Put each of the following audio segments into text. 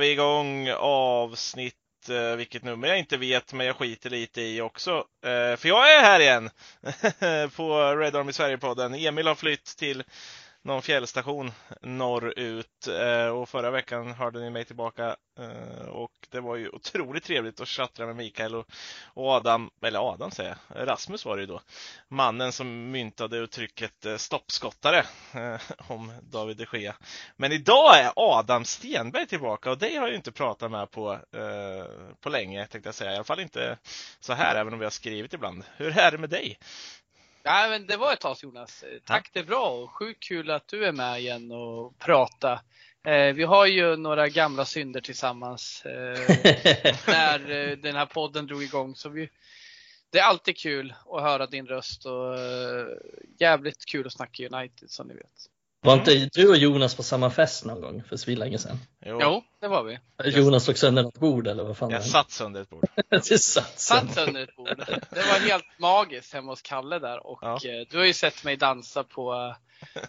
vi igång avsnitt eh, vilket nummer jag inte vet, men jag skiter lite i också. Eh, för jag är här igen på Red Army Sverige-podden. Emil har flytt till någon fjällstation norrut eh, och förra veckan hörde ni mig tillbaka eh, och det var ju otroligt trevligt att tjattra med Mikael och, Adam, eller Adam säger jag, Rasmus var det ju då, mannen som myntade uttrycket eh, stoppskottare eh, om David de Gea. Men idag är Adam Stenberg tillbaka och det har jag inte pratat med på, eh, på länge tänkte jag säga, i alla fall inte så här även om vi har skrivit ibland. Hur är det med dig? Ja, men det var ett tag Jonas. Tack, det är bra och sjukt kul att du är med igen och prata. Eh, vi har ju några gamla synder tillsammans eh, när eh, den här podden drog igång. Så vi, det är alltid kul att höra din röst och eh, jävligt kul att snacka United som ni vet. Var inte du och Jonas på samma fest någon gång för svinlänge sedan? Jo. jo, det var vi. Jonas slog sönder något bord eller vad fan Jag satt sönder ett bord. du satt sönder. satt sönder ett bord. Det var helt magiskt hemma hos Kalle där och ja. Eh, du har ju sett mig dansa på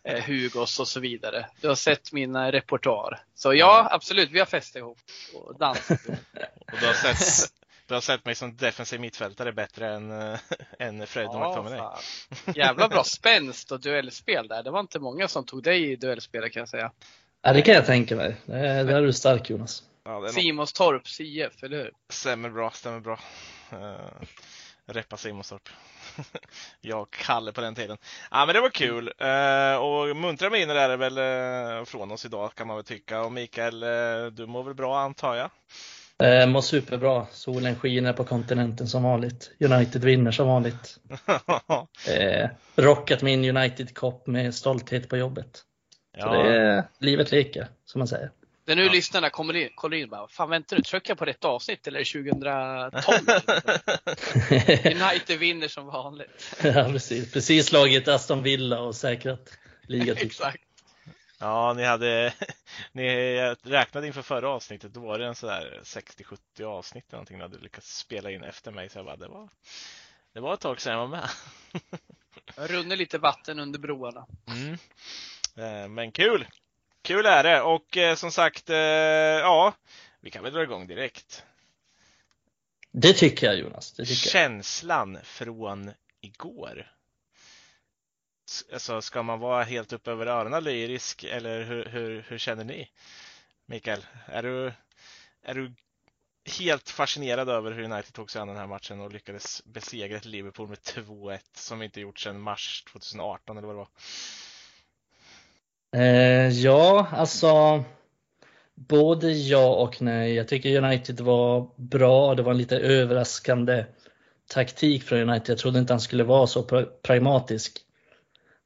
eh, Hugos och så vidare. Du har sett min repertoar. Så ja, absolut, vi har festat ihop och dansat Och du har sett du har sett mig som defensiv mittfältare bättre än, äh, än Fred och ja, McTominay. Jävla bra spänst och duellspel där. Det var inte många som tog dig i duellspelet kan jag säga. Ja, det kan jag tänka mig. Där är du stark Jonas. Ja, Simonstorp IF, eller hur? Stämmer bra, stämmer bra. Uh, reppa Simonstorp. jag och Kalle på den tiden. Ja, men det var kul. Uh, och muntra miner är det väl uh, från oss idag kan man väl tycka. Och Mikael, uh, du mår väl bra antar jag? Eh, mår superbra. Solen skiner på kontinenten som vanligt. United vinner som vanligt. eh, rockat min United-kopp med stolthet på jobbet. Ja. Så det är livet leker, som man säger. Det är nu ja. lyssnarna kommer in, kollar in bara, fan väntar du, trycker jag på rätt avsnitt eller är det 2012? United vinner som vanligt. ja, precis. Precis slagit Aston Villa och säkrat ligatiteln. Exakt. Ja, ni hade, ni räknade inför förra avsnittet, då var det en sådär 60-70 avsnitt någonting ni hade lyckats spela in efter mig, så jag bara, det var, det var ett tag sedan jag var med. Jag runnar lite vatten under broarna. Mm. Eh, men kul! Kul är det och eh, som sagt, eh, ja, vi kan väl dra igång direkt. Det tycker jag Jonas. Det tycker Känslan från igår alltså, ska man vara helt upp över öronen lyrisk eller hur, hur, hur känner ni? Mikael, är du, är du helt fascinerad över hur United tog sig an den här matchen och lyckades besegra ett Liverpool med 2-1 som vi inte gjort sedan mars 2018 eller vad det var? Eh, ja, alltså både ja och nej. Jag tycker United var bra. Det var en lite överraskande taktik från United. Jag trodde inte han skulle vara så pragmatisk.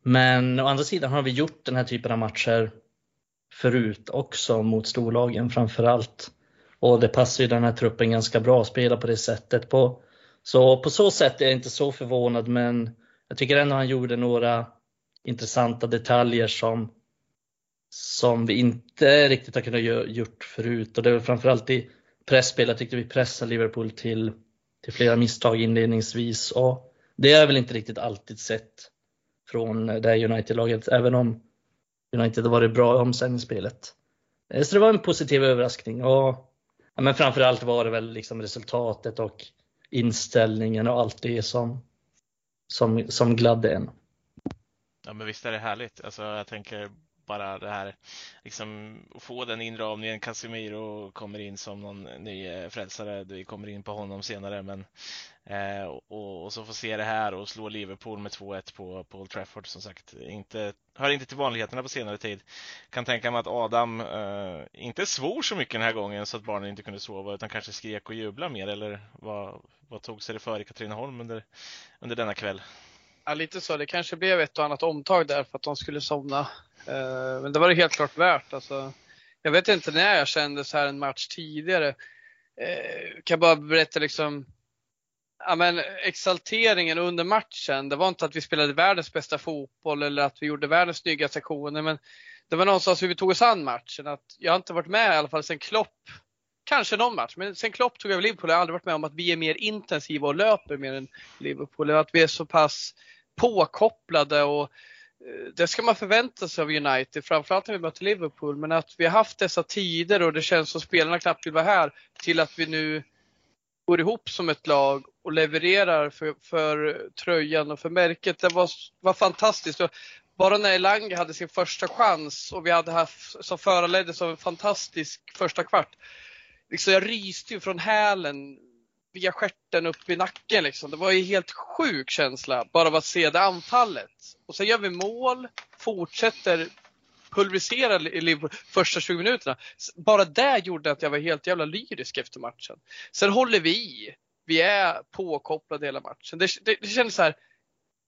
Men å andra sidan har vi gjort den här typen av matcher förut också mot storlagen framförallt. Och det passar ju den här truppen ganska bra att spela på det sättet. På, så på så sätt är jag inte så förvånad men jag tycker ändå han gjorde några intressanta detaljer som, som vi inte riktigt har kunnat gjort förut. Och det var framförallt i presspel, jag tyckte vi pressade Liverpool till, till flera misstag inledningsvis. Och det har jag väl inte riktigt alltid sett från det här United-laget, även om United har varit bra i omställningsspelet. Eh, så det var en positiv överraskning och ja, men framförallt var det väl liksom resultatet och inställningen och allt det som, som, som gladde en. Ja men visst är det härligt. Alltså jag tänker bara det här liksom få den inramningen. Casemiro kommer in som någon ny eh, frälsare. Vi kommer in på honom senare, men eh, och, och, så få se det här och slå Liverpool med 2-1 på, på Old Trafford som sagt. Inte, hör inte till vanligheterna på senare tid. Kan tänka mig att Adam eh, inte svor så mycket den här gången så att barnen inte kunde sova utan kanske skrek och jublade mer eller vad, vad tog sig det för i Katrineholm under, under denna kväll? Ja, lite så. Det kanske blev ett och annat omtag där för att de skulle somna. Eh, men det var det helt klart värt. Alltså, jag vet inte när jag kände så här en match tidigare. Eh, kan bara berätta liksom ja, men exalteringen under matchen. Det var inte att vi spelade världens bästa fotboll eller att vi gjorde världens snyggaste aktioner. Men det var någonstans hur vi tog oss an matchen. Att jag har inte varit med i alla fall sen Klopp Kanske någon match, men sen Klopp tog över Liverpool jag har aldrig varit med om att vi är mer intensiva och löper mer än Liverpool. Att vi är så pass påkopplade och eh, det ska man förvänta sig av United, framförallt när vi möter Liverpool. Men att vi har haft dessa tider och det känns som spelarna knappt vill vara här, till att vi nu går ihop som ett lag och levererar för, för tröjan och för märket. Det var, var fantastiskt. Bara när Elanga hade sin första chans och vi hade haft, som föranleddes av en fantastisk första kvart. Liksom jag ryste ju från hälen via stjärten upp i nacken liksom. Det var ju helt sjuk känsla bara av att se det anfallet. Och sen gör vi mål, fortsätter pulverisera Liverpool första 20 minuterna. Bara det gjorde att jag var helt jävla lyrisk efter matchen. Sen håller vi i. Vi är påkopplade hela matchen. Det, det, det kändes så här,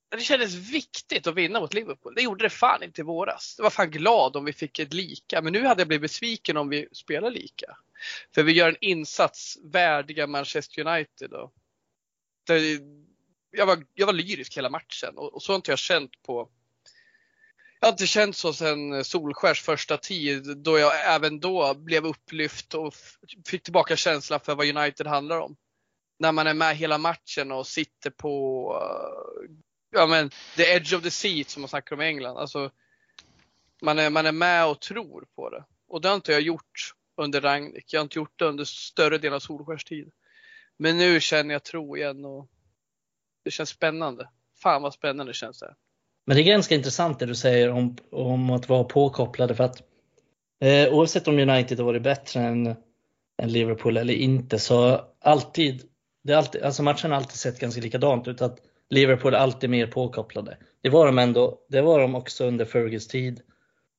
det kändes viktigt att vinna mot Liverpool. Det gjorde det fan inte i våras. Jag var fan glad om vi fick ett lika, men nu hade jag blivit besviken om vi spelar lika. För vi gör en insats värdiga Manchester United. Och det, jag, var, jag var lyrisk hela matchen och, och så har inte jag känt på jag har inte känt så sedan Solskärs första tid då jag även då blev upplyft och fick tillbaka känslan för vad United handlar om. När man är med hela matchen och sitter på ja, men, the edge of the seat som man snackar om i England. Alltså, man, är, man är med och tror på det. Och det har inte jag gjort under Ragnik. Jag har inte gjort det under större delen av Solskärs tid. Men nu känner jag tro igen och det känns spännande. Fan vad spännande känns det. Men det är ganska intressant det du säger om, om att vara påkopplade för att eh, oavsett om United har varit bättre än, än Liverpool eller inte så alltid, det alltid, alltså matchen har alltid sett ganska likadant ut. Att Liverpool alltid mer påkopplade. Det var de ändå, det var de också under Fergus tid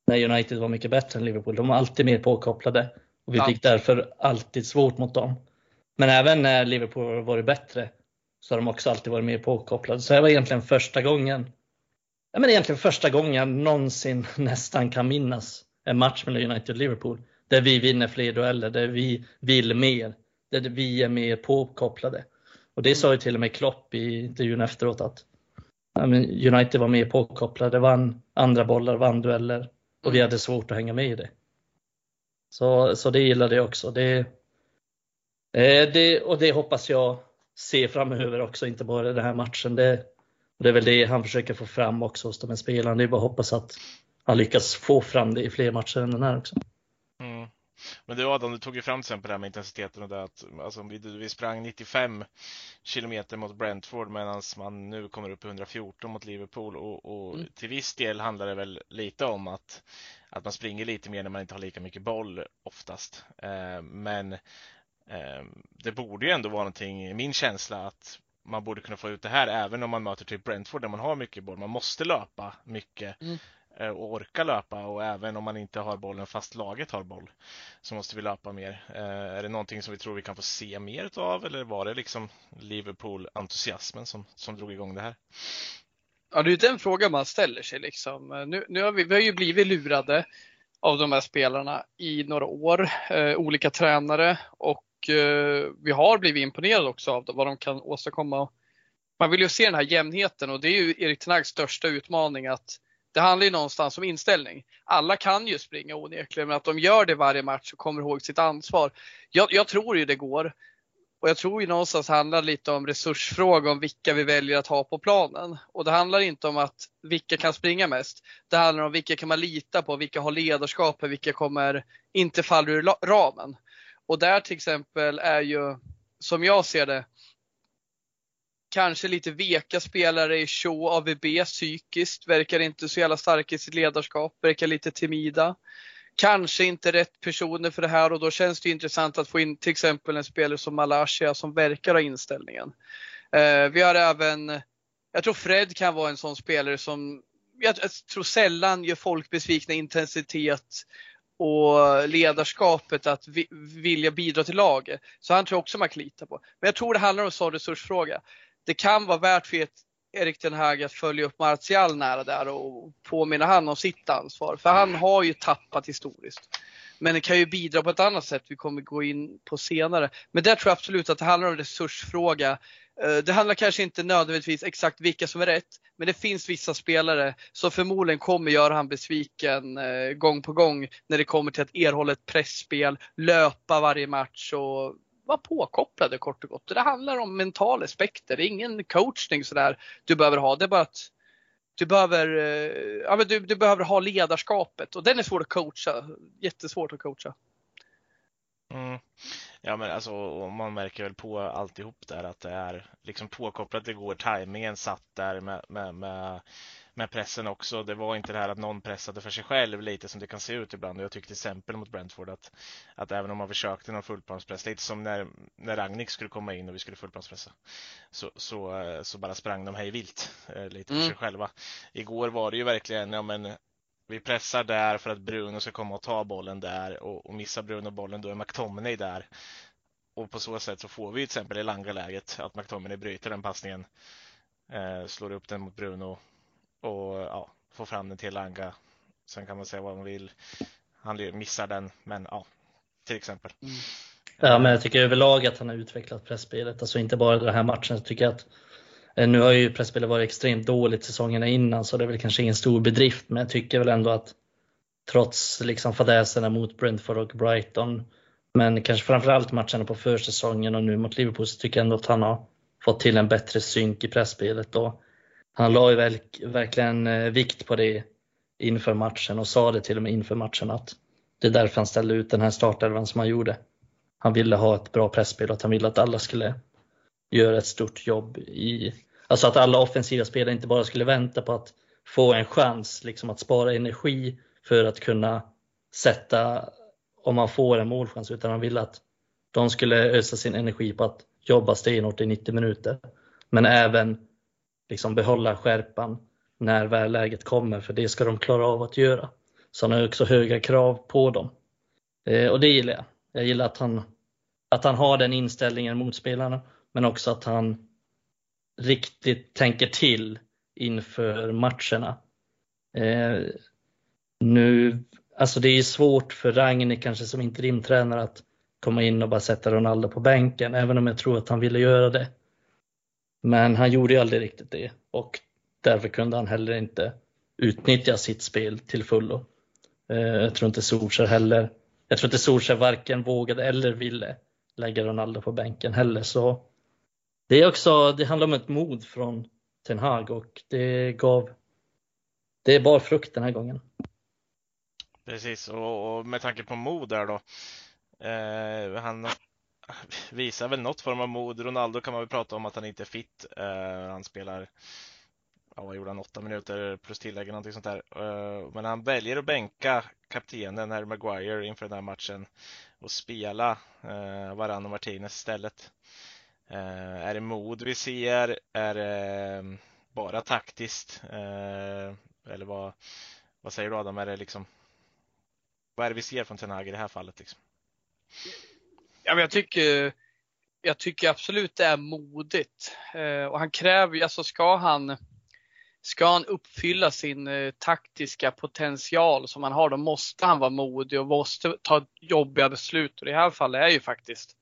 när United var mycket bättre än Liverpool. De var alltid mer påkopplade och vi ja. fick därför alltid svårt mot dem. Men även när Liverpool har varit bättre så har de också alltid varit mer påkopplade. Så det var egentligen första gången, ja men egentligen första gången jag någonsin nästan kan minnas en match mellan United och Liverpool. Där vi vinner fler dueller, där vi vill mer, där vi är mer påkopplade. Och det sa ju till och med Klopp i intervjun efteråt att United var mer påkopplade, vann andra bollar, vann dueller och vi mm. hade svårt att hänga med i det. Så, så det gillade jag också. Det, eh, det, och det hoppas jag se framöver också, inte bara den här matchen. Det, det är väl det han försöker få fram också hos de här spelarna. Det är bara att hoppas att han lyckas få fram det i fler matcher än den här också. Men du Adam, du tog ju fram till exempel det här med intensiteten och det att alltså, vi, vi sprang 95 kilometer mot Brentford medan man nu kommer upp i 114 mot Liverpool och, och mm. till viss del handlar det väl lite om att, att man springer lite mer när man inte har lika mycket boll oftast. Eh, men eh, det borde ju ändå vara någonting, min känsla att man borde kunna få ut det här även om man möter typ Brentford där man har mycket boll. Man måste löpa mycket. Mm. Eh, och orka löpa och även om man inte har bollen fast laget har boll så måste vi löpa mer. Eh, är det någonting som vi tror vi kan få se mer av eller var det liksom Liverpool-entusiasmen som, som drog igång det här? Ja, det är den frågan man ställer sig liksom. Eh, nu, nu har vi, vi har ju blivit lurade av de här spelarna i några år, eh, olika tränare och eh, vi har blivit imponerade också av vad de kan åstadkomma. Man vill ju se den här jämnheten och det är ju Erik Tenags största utmaning att det handlar ju någonstans om inställning. Alla kan ju springa onekligen, men att de gör det varje match och kommer ihåg sitt ansvar. Jag, jag tror ju det går. Och jag tror ju någonstans handlar lite om resursfråga, om vilka vi väljer att ha på planen. Och det handlar inte om att vilka kan springa mest. Det handlar om vilka kan man lita på, vilka har ledarskapet, vilka kommer inte falla ur ramen. Och där till exempel är ju, som jag ser det, kanske lite veka spelare i Shaw AVB psykiskt, verkar inte så jävla starka i sitt ledarskap, verkar lite timida. Kanske inte rätt personer för det här och då känns det intressant att få in till exempel en spelare som Malaysia som verkar ha inställningen. Eh, vi har även, jag tror Fred kan vara en sån spelare som jag tror sällan gör folk besvikna intensitet och ledarskapet att vilja bidra till laget. Så han tror jag också man kan lita på. Men jag tror det handlar om en sån resursfråga det kan vara värt för ett Erik Ten Hag att följa upp Martial nära där och påminna han om sitt ansvar. För han har ju tappat historiskt. Men det kan ju bidra på ett annat sätt vi kommer gå in på senare. Men där tror jag absolut att det handlar om resursfråga. Eh, det handlar kanske inte nödvändigtvis exakt vilka som är rätt, men det finns vissa spelare som förmodligen kommer göra han besviken eh, gång på gång när det kommer till att erhålla ett pressspel, löpa varje match och vara påkopplade kort och gott. Det handlar om mentala aspekter. Det är ingen coachning sådär du behöver ha. Det är bara att du behöver, eh, ja, men du, du behöver ha ledarskapet och den är svår att coacha. Jättesvårt att coacha. Mm. Ja, men alltså, man märker väl på alltihop där att det är liksom påkopplat igår. tajmingen satt där med, med, med, med pressen också. Det var inte det här att någon pressade för sig själv lite som det kan se ut ibland. Jag tyckte till exempel mot Brentford att, att även om man försökte någon fullplanspress, lite som när, när Ragnik skulle komma in och vi skulle fullplanspressa, så, så, så bara sprang de hej vilt eh, lite för Mm. sig själva. Igår var det ju verkligen, ja men vi pressar där för att Bruno ska komma och ta bollen där och, och missar Bruno bollen då är McTominay där. Och på så sätt så får vi till exempel i Langa-läget att McTominay bryter den passningen, eh, slår upp den mot Bruno och ja, får fram den till Langa. Sen kan man säga vad man vill. Han missar den, men ja, till exempel. Ja, men jag tycker överlag att han har utvecklat pressspelet, alltså inte bara den här matchen. Jag tycker att eh, nu har ju pressspelet varit extremt dåligt säsongerna innan, så det är väl kanske ingen stor bedrift, men jag tycker väl ändå att trots liksom fadäserna mot Brentford och Brighton, men kanske framförallt matcherna på försäsongen och nu mot Liverpool, så tycker jag ändå att han har fått till en bättre synk i pressspelet. Och han la ju verk, verkligen eh, vikt på det inför matchen och sa det till och med inför matchen att det är därför han ställde ut den här startelvan som han gjorde. Han ville ha ett bra pressspel och att han ville att alla skulle göra ett stort jobb i, alltså att alla offensiva spelare inte bara skulle vänta på att få en chans liksom att spara energi för att kunna sätta, om man får en målchans, utan han ville att de skulle ösa sin energi på att jobba stenhårt i 90 minuter. Men även liksom behålla skärpan när väl läget kommer, för det ska de klara av att göra. Så han har också höga krav på dem. Eh, och det gillar jag. Jag gillar att han, att han har den inställningen mot spelarna, men också att han riktigt tänker till inför matcherna. Eh, nu, alltså det är svårt för Ragni kanske som interimtränare att komma in och bara sätta Ronaldo på bänken, även om jag tror att han ville göra det. Men han gjorde ju aldrig riktigt det och därför kunde han heller inte utnyttja sitt spel till fullo. Eh, jag tror inte Solskjaer heller, jag tror inte Solskjaer varken vågade eller ville lägga Ronaldo på bänken heller. Så det är också, det handlar om ett mod från Ten Hag och det gav, det bar frukt den här gången. Precis, och, och med tanke på mod där då. Eh, han visar väl något form av mod. Ronaldo kan man väl prata om att han inte är fit. Uh, han spelar, ja, vad gjorde han, åtta minuter plus tillägg någonting sånt där. Uh, men han väljer att bänka kaptenen Harry Maguire inför den här matchen och spela eh, uh, Varann och Martinez istället. Uh, är det mod vi ser? Är det bara taktiskt? Eller vad, vad säger du Adam? Är det liksom vad är det vi ser från Ten Hag i det här fallet? Liksom? Ja, men jag, tycker, jag tycker absolut det är modigt. Eh, och han kräver ju, alltså ska han, ska han uppfylla sin eh, taktiska potential som han har, då måste han vara modig och måste ta jobbiga beslut. Och i det här fallet är ju faktiskt,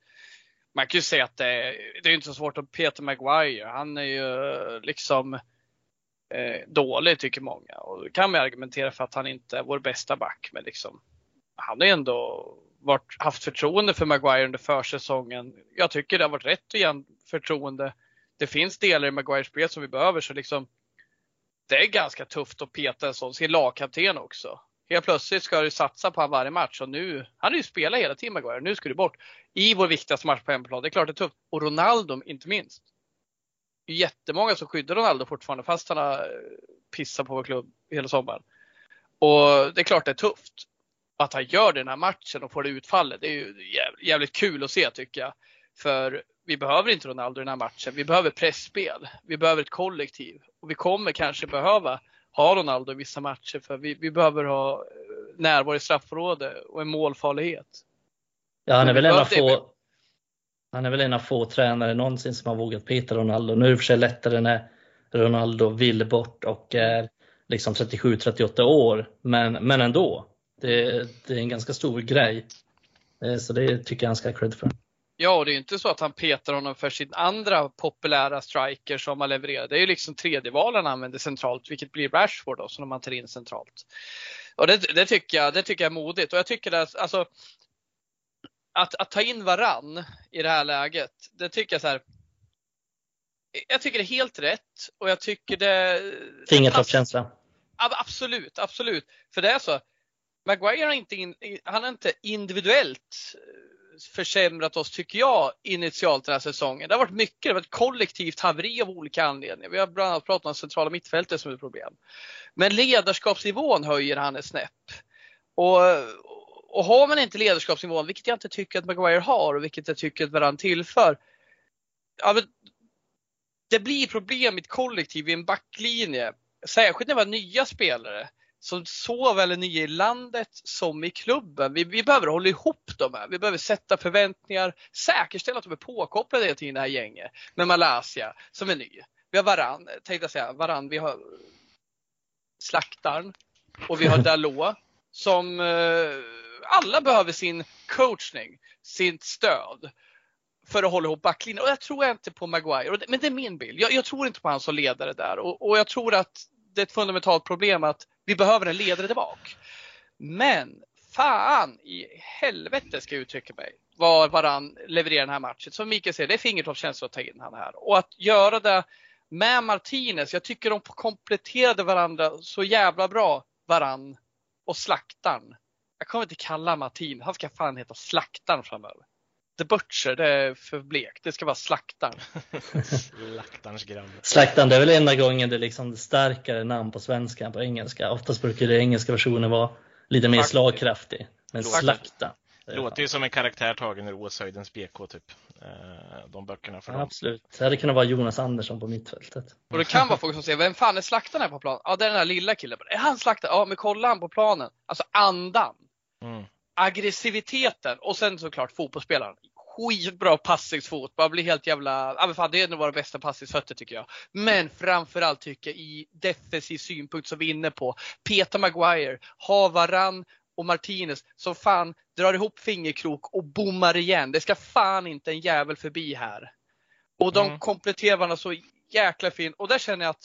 man kan ju säga att det är, det är inte så svårt att Peter Maguire, han är ju eh, liksom eh, dålig tycker många. Och då kan man argumentera för att han inte är vår bästa back, men liksom, han är ändå varit, haft förtroende för Maguire under försäsongen. Jag tycker det har varit rätt att ge förtroende. Det finns delar i Maguires spel som vi behöver så liksom det är ganska tufft att peta en sån, sin lagkapten också. Helt plötsligt ska du satsa på honom varje match och nu, han har ju spelat hela tiden Maguire, nu ska du bort. I vår viktigaste match på hemmaplan, det är klart det är tufft. Och Ronaldo inte minst. Det är jättemånga som skyddar Ronaldo fortfarande fast han har eh, pissat på vår klubb hela sommaren. Och det är klart det är tufft att han gör den här matchen och får det utfallet, det är ju jävligt kul att se tycker jag. För vi behöver inte Ronaldo i den här matchen. Vi behöver pressspel. Vi behöver ett kollektiv. Och vi kommer kanske behöva ha Ronaldo i vissa matcher för vi, vi behöver ha närvaro i straffområdet och en målfarlighet. Ja, han är väl en av få han är väl en av få tränare någonsin som har vågat peta Ronaldo. Nu är det för sig lättare när Ronaldo vill bort och är liksom 37-38 år, men, men ändå. Det, det, är en ganska stor grej. Så det tycker jag han ska ha cred för. Ja, och det är ju inte så att han petar honom för sin andra populära striker som har levererat. Det är ju liksom tredje valen han använder centralt, vilket blir Rashford då, som man tar in centralt. Och det, det, tycker jag, det tycker jag är modigt. Och jag tycker att, alltså, att, att ta in varann i det här läget, det tycker jag så här. jag tycker det är helt rätt och jag tycker det... Fingertoppskänsla. Absolut, absolut. För det är så. Maguire har inte, in, han har inte individuellt eh, försämrat oss, tycker jag, initialt den här säsongen. Det har varit mycket, det har varit kollektivt haveri av olika anledningar. Vi har bland annat pratat om centrala mittfältet som ett problem. Men ledarskapsnivån höjer han ett snäpp. Och, och har man inte ledarskapsnivån, vilket jag inte tycker att Maguire har och vilket jag tycker att Varann tillför. Ja, det blir problem i ett kollektiv i en backlinje. Särskilt när vi har nya spelare som såväl är nya i landet som i klubben. Vi, vi behöver hålla ihop dem här. Vi behöver sätta förväntningar, säkerställa att de är påkopplade till det här gänget. Med Malaysia som är ny. Vi har Varann, tänkte jag säga, Varann, vi har Slaktaren och vi har Dalot som eh, alla behöver sin coachning, sitt stöd för att hålla ihop backlinjen. Och jag tror inte på Maguire, men det är min bild. Jag, jag tror inte på honom som ledare där och, och jag tror att det är ett fundamentalt problem att vi behöver en ledare tillbaka. Men fan i helvete ska jag uttrycka mig Var Varann levererar den här matchen. Som Mikael säger, det är fingertoppskänsla att ta in han här. Och att göra det med Martinez, jag tycker de kompletterade varandra så jävla bra, Varann och Slaktaren. Jag kommer inte kalla Martin, han ska fan heta Slaktaren framöver. The Butcher, det är för blekt. Det ska vara slaktaren. Slaktarens grabb. Slaktaren, det är väl enda gången det är liksom starkare namn på svenska än på engelska. Oftast brukar det engelska versionen vara lite mer slagkraftig. Men slaktaren. Låter ju som en karaktär tagen ur Åshöjdens BK typ. Eh, de böckerna för ja, dem. Absolut. Det hade kunnat vara Jonas Andersson på mittfältet. Och det kan vara folk som säger, vem fan är slaktaren här på planen? Ja, det är den här lilla killen. Är han slaktaren? Ja, men kolla han på planen. Alltså andan. Mm aggressiviteten och sen såklart fotbollsspelaren. Skitbra passningsfot, bara blir helt jävla, ja men fan det är nog våra bästa passningsfötter tycker jag. Men framförallt tycker jag i defensiv synpunkt som vi är inne på, Peter Maguire, har Varann och Martinez som fan drar ihop fingerkrok och bommar igen. Det ska fan inte en jävel förbi här. Och de mm. kompletterar varandra så jäkla fint och där känner jag att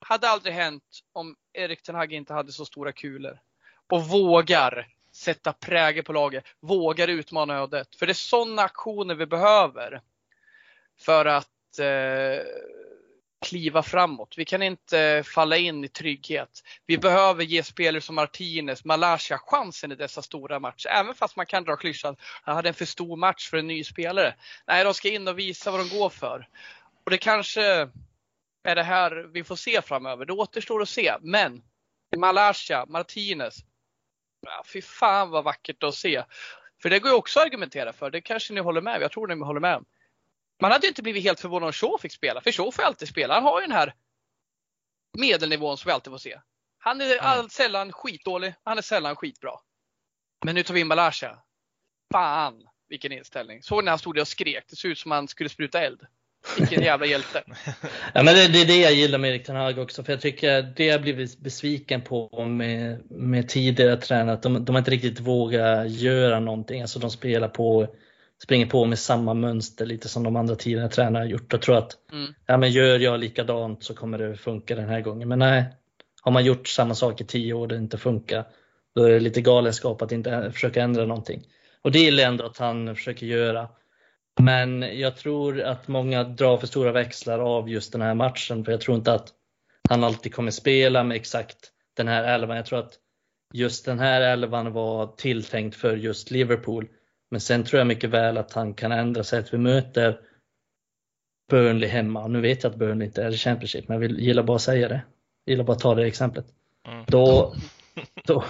hade aldrig hänt om Erik Ten Hag inte hade så stora kulor. Och vågar sätta prägel på laget, vågar utmana ödet. För det är sådana aktioner vi behöver för att eh, kliva framåt. Vi kan inte falla in i trygghet. Vi behöver ge spelare som Martinez, Malaysia chansen i dessa stora matcher. Även fast man kan dra klyschan, jag hade en för stor match för en ny spelare. Nej, de ska in och visa vad de går för. Och det kanske är det här vi får se framöver. Det återstår att se. Men Malaysia, Martinez, Ja, fy fan vad vackert att se. För det går ju också att argumentera för. Det kanske ni håller med Jag tror ni håller med Man hade ju inte blivit helt förvånad om Shaw fick spela. För Shaw får alltid spela. Han har ju den här medelnivån som vi alltid får se. Han är mm. sällan skitdålig. Han är sällan skitbra. Men nu tar vi in Malaysia. Fan vilken inställning. Såg ni när han stod där och skrek? Det såg ut som han skulle spruta eld. Vilken jävla hjälte. ja, men det, det, är det jag gillar med Erik Ten Hag också, för jag tycker det jag blivit besviken på med, med tidigare tränare, att de, de har inte riktigt vågat göra någonting. Alltså de spelar på, springer på med samma mönster lite som de andra tidigare tränare har gjort. Jag tror att mm. ja, men gör jag likadant så kommer det funka den här gången. Men nej, har man gjort samma sak i tio år och det inte funkar, då är det lite galenskap att inte försöka ändra någonting. Och det gillar jag ändå att han försöker göra. Men jag tror att många drar för stora växlar av just den här matchen, för jag tror inte att han alltid kommer spela med exakt den här elvan. Jag tror att just den här elvan var tilltänkt för just Liverpool. Men sen tror jag mycket väl att han kan ändra sig att vi möter Burnley hemma. Nu vet jag att Burnley inte är i Championship, men jag vill, gillar bara att säga det. Jag gillar bara att ta det exemplet. Mm. Då, då,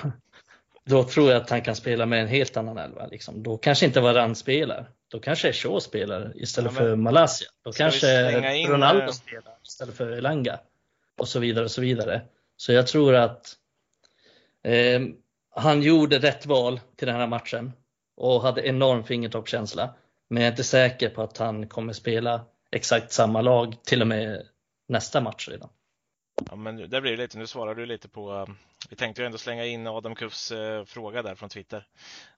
då tror jag att han kan spela med en helt annan elva. Liksom. Då kanske inte Varann spelar. Då kanske Shaw spelar istället ja, för Malaysia. Då kanske Ronaldo in... Eh, spelar istället för Elanga. Och så vidare och så vidare. Så jag tror att eh, han gjorde rätt val till den här matchen och hade enorm fingertoppskänsla. Men jag är inte säker på att han kommer spela exakt samma lag till och med nästa match redan. Ja, men det blir lite, nu svarar du lite på, eh, vi tänkte ju ändå slänga in Adam Kuffs eh, fråga där från Twitter.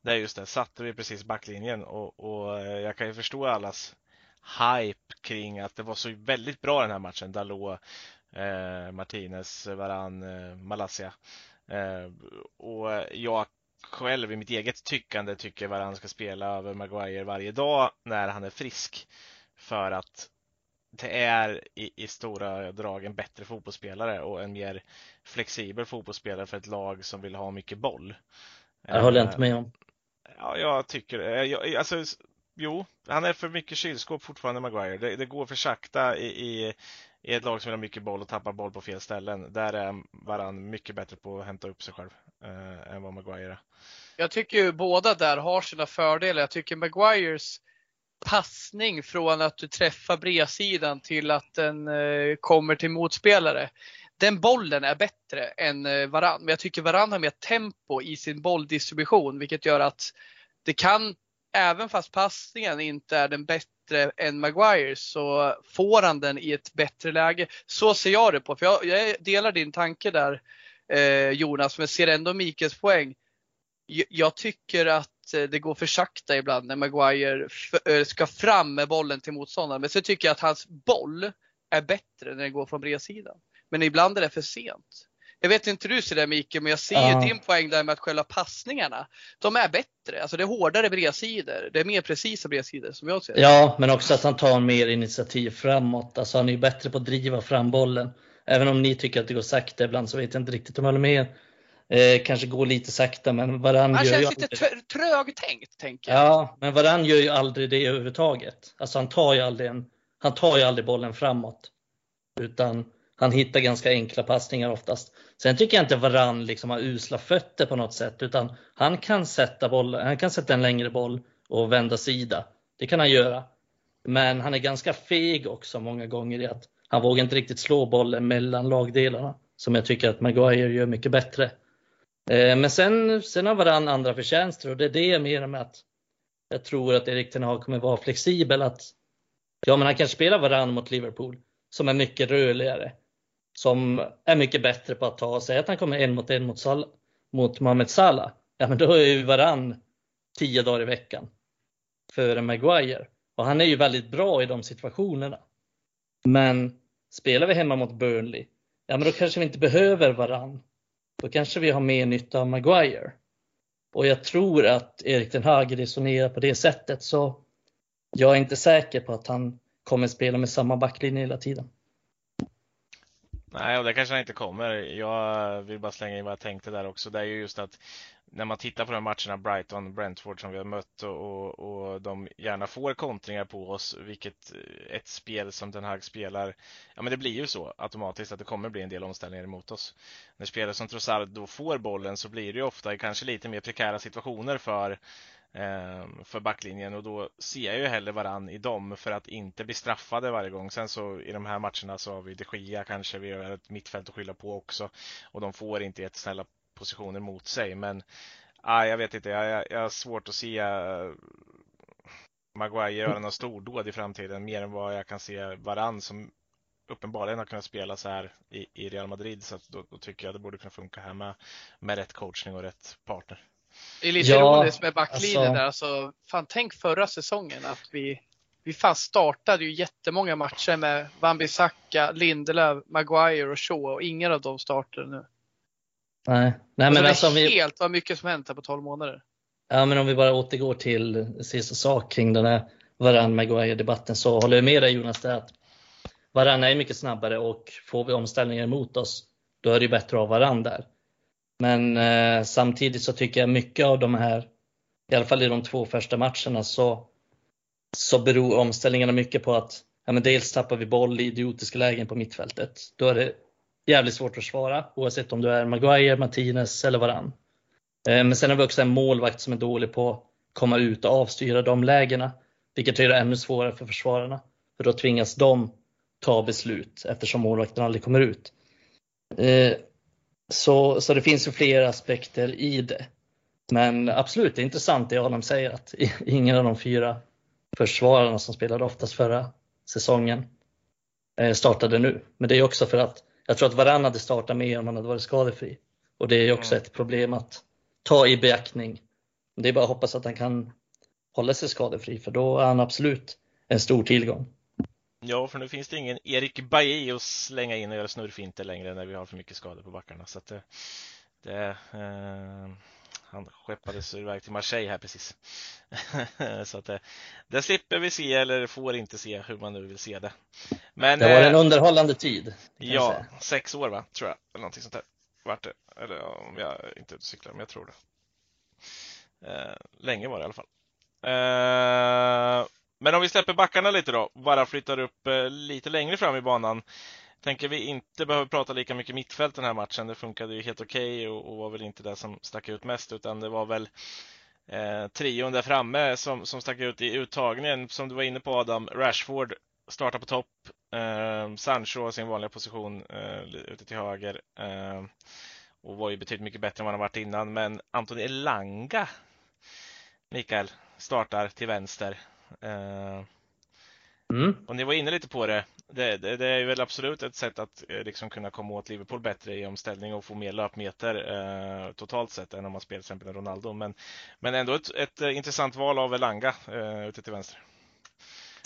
Det är just det, satte vi precis backlinjen och, och eh, jag kan ju förstå allas hype kring att det var så väldigt bra den här matchen. Dalot, eh, Martinez, Varan, eh, Malaysia. och jag själv i mitt eget tyckande tycker Varan ska spela över Maguire varje dag när han är frisk. För att det är i, i, stora drag en bättre fotbollsspelare och en mer flexibel fotbollsspelare för ett lag som vill ha mycket boll. Jag håller inte med om. Ja, jag tycker jag, alltså, Jo, han är för mycket kylskåp fortfarande Maguire. Det, det går för sakta i, i, i, ett lag som vill ha mycket boll och tappar boll på fel ställen. Där är Varann mycket bättre på att hämta upp sig själv eh, än vad Maguire är. Jag tycker ju båda där har sina fördelar. Jag tycker Maguires passning från att du träffar bredsidan till att den eh, kommer till motspelare. Den bollen är bättre än eh, Varann. Men jag tycker Varann har mer tempo i sin bolldistribution vilket gör att det kan även fast passningen inte är den bättre än Maguire så får han den i ett bättre läge. Så ser jag det på. För jag, jag delar din tanke där eh, Jonas, men ser ändå Mikaels poäng. Jag, tycker att det går för sakta ibland när Maguire eh, ska fram med bollen till motståndaren. Men så tycker jag att hans boll är bättre när den går från bredsidan. Men ibland är det för sent. Jag vet inte hur du ser det Mikael, men jag ser ja. din poäng där med att själva passningarna, de är bättre. Alltså det är hårdare bredsidor. Det är mer precisa bredsidor som jag ser det. Ja, men också att han tar mer initiativ framåt. Alltså han är ju bättre på att driva fram bollen. Även om ni tycker att det går sakta ibland så vet jag inte riktigt om jag håller med. Eh, kanske går lite sakta men Varann Han gör känns lite trögtänkt tänker jag. Ja, men Varann gör ju aldrig det överhuvudtaget. Alltså han tar ju aldrig, en, han tar ju aldrig bollen framåt. Utan han hittar ganska enkla passningar oftast. Sen tycker jag inte Varann liksom har usla fötter på något sätt utan han kan sätta, boll, han kan sätta en längre boll och vända sida. Det kan han göra. Men han är ganska feg också många gånger i att han vågar inte riktigt slå bollen mellan lagdelarna som jag tycker att Maguire gör mycket bättre. Eh, men sen, sen har Varann andra förtjänster och det är det jag menar med att jag tror att Erik Ten Hag kommer vara flexibel. Att, ja, men han kan spela Varann mot Liverpool som är mycket rörligare som är mycket bättre på att ta sig. Att han kommer en mot en mot, Sal mot Mohamed Salah, ja men då är ju varann tio dagar i veckan före Maguire. Och han är ju väldigt bra i de situationerna. Men spelar vi hemma mot Burnley, ja men då kanske vi inte behöver varann. Då kanske vi har mer nytta av Maguire. Och jag tror att Erik den Hag resonerar på det sättet så jag är inte säker på att han kommer spela med samma backlinje hela tiden. Nej, och det kanske han inte kommer. Jag vill bara slänga in vad jag tänkte där också. Det är ju just att när man tittar på de matcherna Brighton, Brentford som vi har mött och, och, och de gärna får kontringar på oss, vilket eh, ett spel som Den Hag spelar, ja men det blir ju så automatiskt att det kommer bli en del omställningar emot oss. När spelare som Trossard då får bollen så blir det ju ofta kanske lite mer prekära situationer för Ehm, för backlinjen och då ser jag ju hellre varann i dem för att inte bli straffade varje gång. Sen så i de här matcherna så har vi de Gia kanske, vi har ett mittfält att skylla på också och de får inte jättesnälla positioner mot sig. Men ah, jag vet inte, jag, jag, har svårt att se eh, Maguire göra någon stordåd i framtiden mer än vad jag kan se varann som uppenbarligen har kunnat spela så här i, i Real Madrid så då, då, tycker jag det borde kunna funka här med, med rätt coachning och rätt partner. Det är lite ja, roligt med backlinjen alltså... där. Alltså, fan, tänk förra säsongen att vi, vi fan startade ju jättemånga matcher med Wan-Bissaka, Lindelöf, Maguire och Shaw och ingen av dem startade nu. Nej, Nej men alltså, det är helt vi... vad mycket som hänt här på 12 månader. Ja, men om vi bara återgår till sista sak kring den här Varann Maguire debatten så håller jag med dig Jonas där att Varann är mycket snabbare och får vi omställningar emot oss då är det bättre att ha Varann där. Men eh, samtidigt så tycker jag mycket av de här, i alla fall i de två första matcherna, så, så beror omställningarna mycket på att ja, men dels tappar vi boll i idiotiska lägen på mittfältet. Då är det jävligt svårt att försvara oavsett om du är Maguire, Martinez eller varann. Eh, men sen har vi också en målvakt som är dålig på att komma ut och avstyra de lägena, vilket gör det ännu svårare för försvararna. För då tvingas de ta beslut eftersom målvakten aldrig kommer ut. Eh, så, så det finns ju flera aspekter i det. Men absolut, det är intressant det Adam säger att ingen av de fyra försvararna som spelade oftast förra säsongen eh, startade nu. Men det är också för att jag tror att varann hade startat mer om han hade varit skadefri. Och det är också mm. ett problem att ta i beaktning. Det är bara att hoppas att han kan hålla sig skadefri för då är han absolut en stor tillgång. Ja, för nu finns det ingen Erik Bailly att slänga in och göra snurrfinter längre när vi har för mycket skador på backarna. Så det, det, eh, han skeppades iväg till Marseille här precis. så att det, det slipper vi se eller får inte se hur man nu vill se det. Men, det var en underhållande tid. Ja, sex år va, tror jag. Eller någonting sånt där. Vart det. Eller om jag inte cyklar, men jag tror det. Eh, länge var det i alla fall. Men om vi släpper backarna lite då, bara flyttar upp eh, lite längre fram i banan. Tänker vi inte behöver prata lika mycket mittfält den här matchen. Det funkade ju helt okej okay och, och, var väl inte det som stack ut mest, utan det var väl eh, trion där framme som, som stack ut i uttagningen. Som du var inne på Adam, Rashford startar på topp. Eh, Sancho sin vanliga position eh, ute till höger. Eh, och var ju betydligt mycket bättre än vad han varit innan. Men Anthony Elanga, Mikael, startar till vänster. Eh, mm. Och ni var inne lite på det. Det, det. det, är väl absolut ett sätt att eh, liksom kunna komma åt Liverpool bättre i omställning och få mer löpmeter eh, totalt sett än om man spelar till exempel Ronaldo. Men, men ändå ett, ett eh, intressant val av Elanga eh, ute till vänster.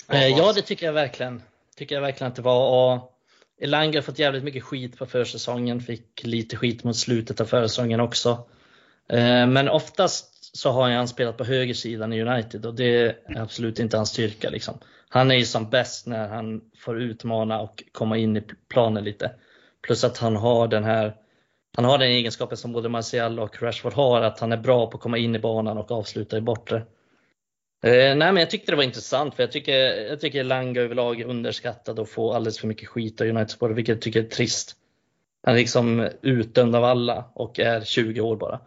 Eh, ja, det tycker jag verkligen. Tycker jag verkligen att det var. Och Elanga har fått jävligt mycket skit på försäsongen, fick lite skit mot slutet av försäsongen också. Eh, men oftast så har han spelat på högersidan i United och det är absolut inte hans styrka. Liksom. Han är ju som bäst när han får utmana och komma in i planen lite. Plus att han har den här han har den egenskapen som både Martial och Rashford har, att han är bra på att komma in i banan och avsluta i bortre. Eh, nej, men jag tyckte det var intressant, för jag tycker, jag tycker Langa överlag är underskattad och får alldeles för mycket skit av United-supportrar, vilket jag tycker är trist. Han är liksom utdömd av alla och är 20 år bara.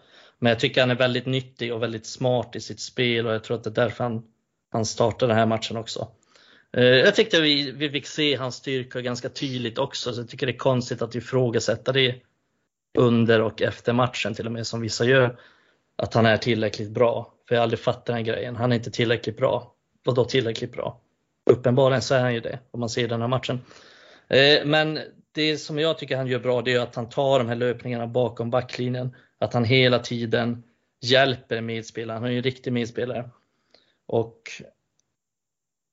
Men jag tycker han är väldigt nyttig och väldigt smart i sitt spel och jag tror att det är därför han, han startar den här matchen också. Eh, jag tyckte vi, vi fick se hans styrka ganska tydligt också, så jag tycker det är konstigt att ifrågasätta det under och efter matchen till och med som vissa gör. Att han är tillräckligt bra. För jag har aldrig fattat den här grejen. Han är inte tillräckligt bra. Vadå tillräckligt bra? Uppenbarligen så är han ju det om man ser den här matchen. Eh, men det som jag tycker han gör bra det är att han tar de här löpningarna bakom backlinjen. Att han hela tiden hjälper medspelaren. Han är ju en riktig medspelare. Och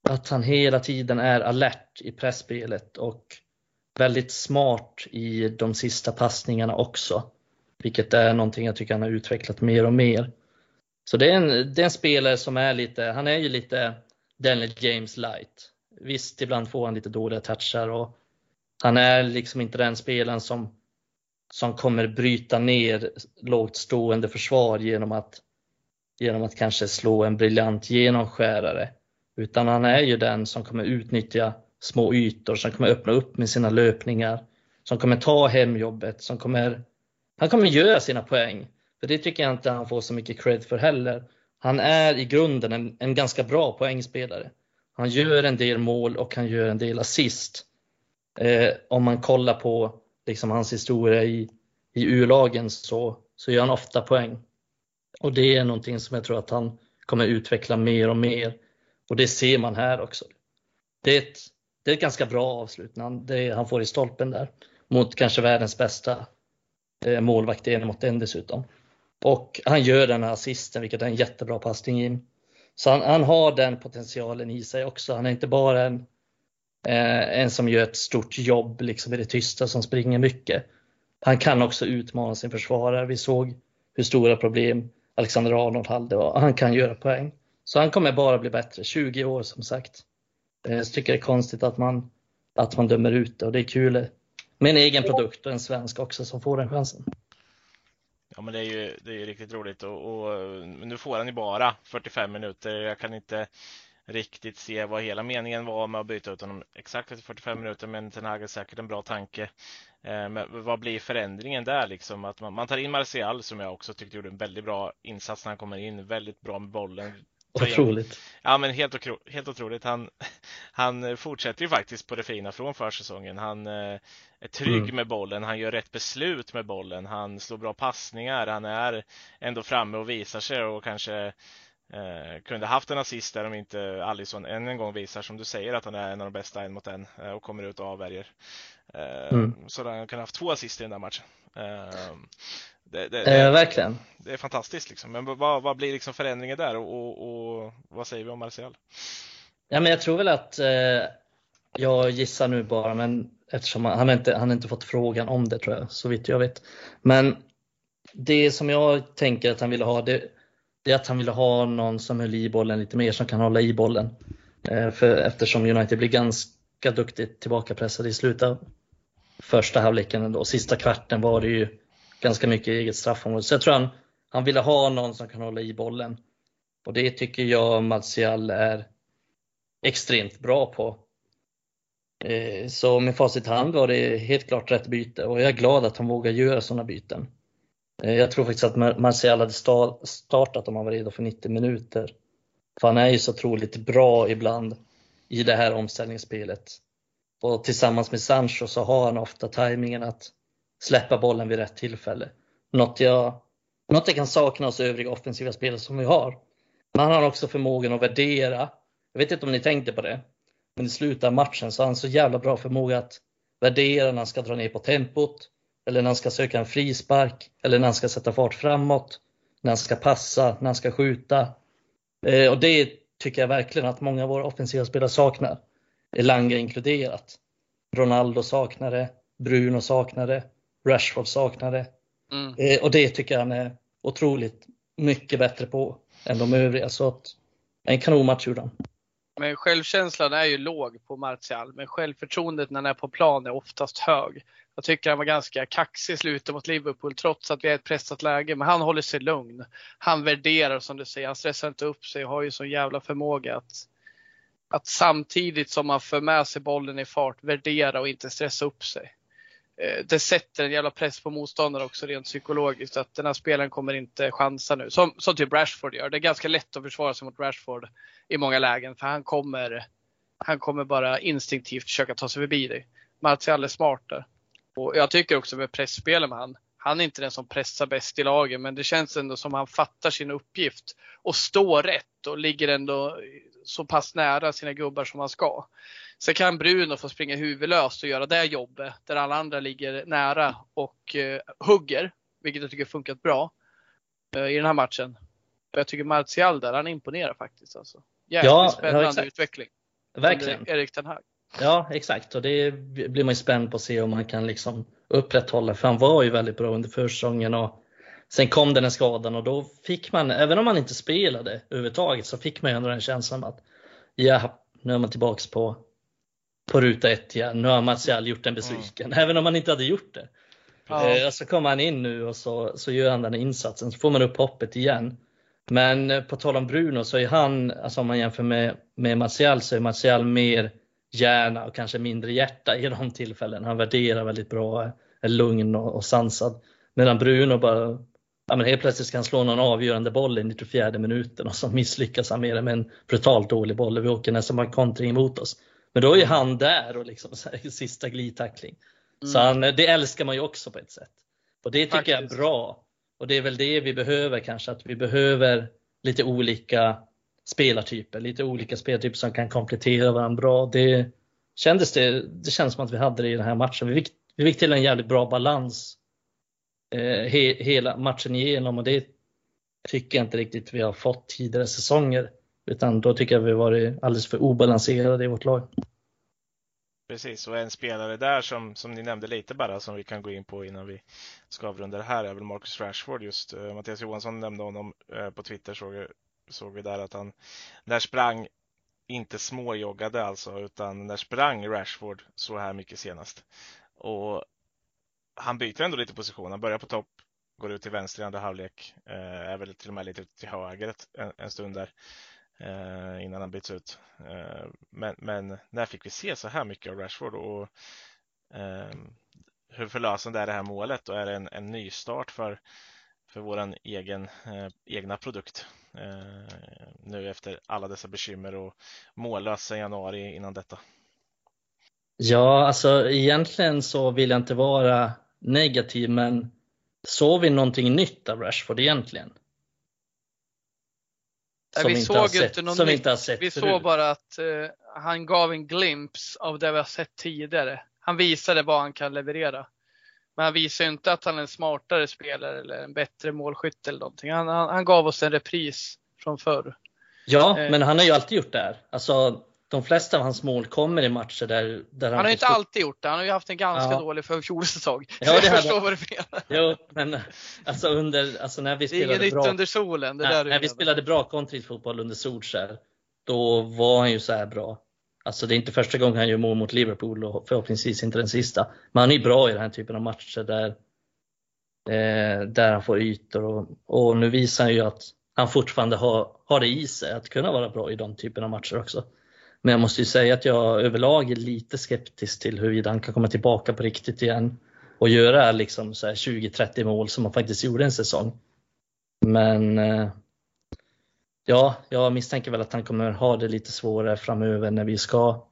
att han hela tiden är alert i pressspelet och väldigt smart i de sista passningarna också. Vilket är någonting jag tycker han har utvecklat mer och mer. Så det är en, det är en spelare som är lite, han är ju lite Daniel James light. Visst, ibland får han lite dåliga touchar och han är liksom inte den spelaren som, som kommer bryta ner lågt stående försvar genom att, genom att kanske slå en briljant genomskärare. Utan han är ju den som kommer utnyttja små ytor, som kommer öppna upp med sina löpningar, som kommer ta hemjobbet, som kommer, han kommer göra sina poäng. För det tycker jag inte han får så mycket cred för heller. Han är i grunden en, en ganska bra poängspelare. Han gör en del mål och han gör en del assist. Eh, om man kollar på liksom hans historia i, i U-lagen så, så gör han ofta poäng. Och det är någonting som jag tror att han kommer utveckla mer och mer. Och det ser man här också. Det är ett, det är ett ganska bra avslut när han, det, han får i stolpen där. Mot kanske världens bästa eh, målvakt en mot en dessutom. Och han gör den här assisten, vilket är en jättebra passning in. Så han, han, har den potentialen i sig också. Han är inte bara en, eh, en som gör ett stort jobb liksom i det tysta, som springer mycket. Han kan också utmana sin försvarare. Vi såg hur stora problem Alexander Arnold hade och han kan göra poäng. Så han kommer bara bli bättre. 20 år som sagt. Eh, jag tycker det är konstigt att man, att man dömer ut det och det är kul med en egen produkt och en svensk också som får den chansen. Ja, men det är ju, det är riktigt roligt och, och, nu får han ju bara 45 minuter. Jag kan inte riktigt se vad hela meningen var med att byta ut honom exakt efter 45 minuter, men Ten Hag är säkert en bra tanke. Eh, men vad blir förändringen där liksom? Att man, man tar in Martial som jag också tyckte gjorde en väldigt bra insats när han kommer in, väldigt bra med bollen, Otroligt. Ja, men helt, helt otroligt. Han, han fortsätter ju faktiskt på det fina från försäsongen. Han eh, är trygg mm. med bollen, han gör rätt beslut med bollen, han slår bra passningar, han är ändå framme och visar sig och kanske eh, kunde haft en assist där om inte Alisson än en gång visar som du säger att han är en av de bästa en mot en eh, och kommer ut och avvärjer. Eh, mm. Så han kan ha haft två assist i den där matchen. Eh, det, det, eh, verkligen. Det är fantastiskt liksom. Men vad, vad blir liksom förändringen där och, och, och, vad säger vi om Martial? Ja, men jag tror väl att eh, jag gissar nu bara, men eftersom han, han inte han inte fått frågan om det tror jag, så vitt jag vet. Men det som jag tänker att han ville ha, det, det är att han ville ha någon som höll i bollen lite mer, som kan hålla i bollen. Eh, för eftersom United blir ganska duktigt tillbakapressade i slutet av första halvleken och sista kvarten var det ju ganska mycket eget straffområde. Så jag tror han, han ville ha någon som kan hålla i bollen. Och det tycker jag Martial är extremt bra på. Eh, så med facit i hand var det helt klart rätt byte och jag är glad att han vågar göra sådana byten. Eh, jag tror faktiskt att Martial hade startat om han var redo för 90 minuter. För han är ju så otroligt bra ibland i det här omställningsspelet. Och tillsammans med Sancho så har han ofta tajmingen att släppa bollen vid rätt tillfälle. Något jag, något jag kan sakna hos övriga offensiva spelare som vi har. Men han har också förmågan att värdera. Jag vet inte om ni tänkte på det. Men i slutet av matchen så har han så jävla bra förmåga att värdera när han ska dra ner på tempot. Eller när han ska söka en frispark. Eller när han ska sätta fart framåt. När han ska passa, när han ska skjuta. Eh, och det tycker jag verkligen att många av våra offensiva spelare saknar. Elanga inkluderat. Ronaldo saknar det. Bruno saknar det. Rashford saknar det. Mm. Eh, och det tycker jag han är otroligt mycket bättre på än de övriga. Så att, en kanonmatch gjorde han. Men självkänslan är ju låg på Martial, men självförtroendet när han är på plan är oftast hög. Jag tycker han var ganska kaxig i slutet mot Liverpool trots att vi är i ett pressat läge. Men han håller sig lugn. Han värderar som du säger, han stressar inte upp sig och har ju sån jävla förmåga att, att samtidigt som han för med sig bollen i fart värdera och inte stressa upp sig. Eh, det sätter en jävla press på motståndaren också rent psykologiskt. Att den här spelaren kommer inte chansa nu. Som, som typ Rashford gör. Det är ganska lätt att försvara sig mot Rashford i många lägen. För han kommer, han kommer bara instinktivt försöka ta sig förbi dig. Martial är smart där. Och jag tycker också med pressspelet med han. Han är inte den som pressar bäst i laget men det känns ändå som han fattar sin uppgift och står rätt och ligger ändå så pass nära sina gubbar som han ska. Sen kan Bruno få springa huvudlöst och göra det jobbet där alla andra ligger nära och eh, hugger, vilket jag tycker funkat bra eh, i den här matchen. Jag tycker Martial där, han imponerar faktiskt. Alltså. Jäkligt ja, spännande ja, utveckling. Verkligen. Erik Ten Hag. Ja, exakt. Och det blir man ju spänd på att se om man kan liksom upprätthålla. För han var ju väldigt bra under försäsongen. Och sen kom den här skadan och då fick man, även om man inte spelade överhuvudtaget, så fick man ju ändå den känslan att ja, nu är man tillbaks på på ruta ett igen. Nu har Martial gjort en besviken, mm. även om han inte hade gjort det. Ja. Eh, så kommer han in nu och så, så gör han den insatsen, så får man upp hoppet igen. Men eh, på tal om Bruno så är han, alltså om man jämför med, med Martial, så är Martial mer hjärna och kanske mindre hjärta i de tillfällen. Han värderar väldigt bra, är lugn och, och sansad. Medan Bruno bara, ja men helt plötsligt ska han slå någon avgörande boll i 94 minuten och så misslyckas han med det med en brutalt dålig boll. Vi åker nästan bara kontring emot oss. Men då är han där och liksom så här, sista glidtackling. Mm. Så han, det älskar man ju också på ett sätt. Och det tycker Faktiskt. jag är bra. Och det är väl det vi behöver kanske, att vi behöver lite olika spelartyper, lite olika spelartyper som kan komplettera varandra bra. Det kändes det, det känns som att vi hade det i den här matchen. Vi fick, vi fick till en jävligt bra balans eh, he, hela matchen igenom och det tycker jag inte riktigt vi har fått tidigare säsonger. Utan då tycker jag vi varit alldeles för obalanserade i vårt lag. Precis, och en spelare där som, som ni nämnde lite bara som vi kan gå in på innan vi ska avrunda det här är väl Marcus Rashford just. Uh, Mattias Johansson nämnde honom uh, på Twitter såg, såg vi där att han där sprang inte småjoggade alltså utan när sprang Rashford så här mycket senast. Och han byter ändå lite position. Han börjar på topp, går ut till vänster i andra halvlek, eh, är väl till och med lite till höger en, en stund där eh, innan han byts ut. Eh, men, men, när fick vi se så här mycket av Rashford och eh, hur förlösande är det här målet och är det en, en nystart för, för vår egen, eh, egna produkt nu efter alla dessa bekymmer och mållös sedan januari innan detta? Ja, alltså egentligen så vill jag inte vara negativ, men såg vi någonting nytt av Rashford egentligen? Som, vi, såg sett, inte som inte har sett Vi förut. såg bara att uh, han gav en glimt av det vi har sett tidigare. Han visade vad han kan leverera. Men han visar inte att han är en smartare spelare eller en bättre målskytt eller någonting. Han, han, han gav oss en repris från förr. Ja, uh, men han har ju alltid gjort det här. Alltså, de flesta av hans mål kommer i matcher där, där han, han har ju inte alltid gjort det. Han har ju haft en ganska Ja. dålig fjolsäsong. Ja, jag det hade förstår vad du menar. Jo, men alltså, under, alltså när vi Det är inget spelade nytt bra, under solen. När, när vi spelade bra kontringsfotboll under Solskjaer, då var han ju så här bra. Alltså det är inte första gången han gör mål mot Liverpool och förhoppningsvis inte den sista. Men han är bra i den här typen av matcher där, eh, där han får ytor och, och nu visar han ju att han fortfarande har, har det i sig att kunna vara bra i de typen av matcher också. Men jag måste ju säga att jag överlag är lite skeptisk till huruvida han kan komma tillbaka på riktigt igen och göra liksom 20-30 mål som han faktiskt gjorde en säsong. Men eh, ja, jag misstänker väl att han kommer ha det lite svårare framöver när vi ska,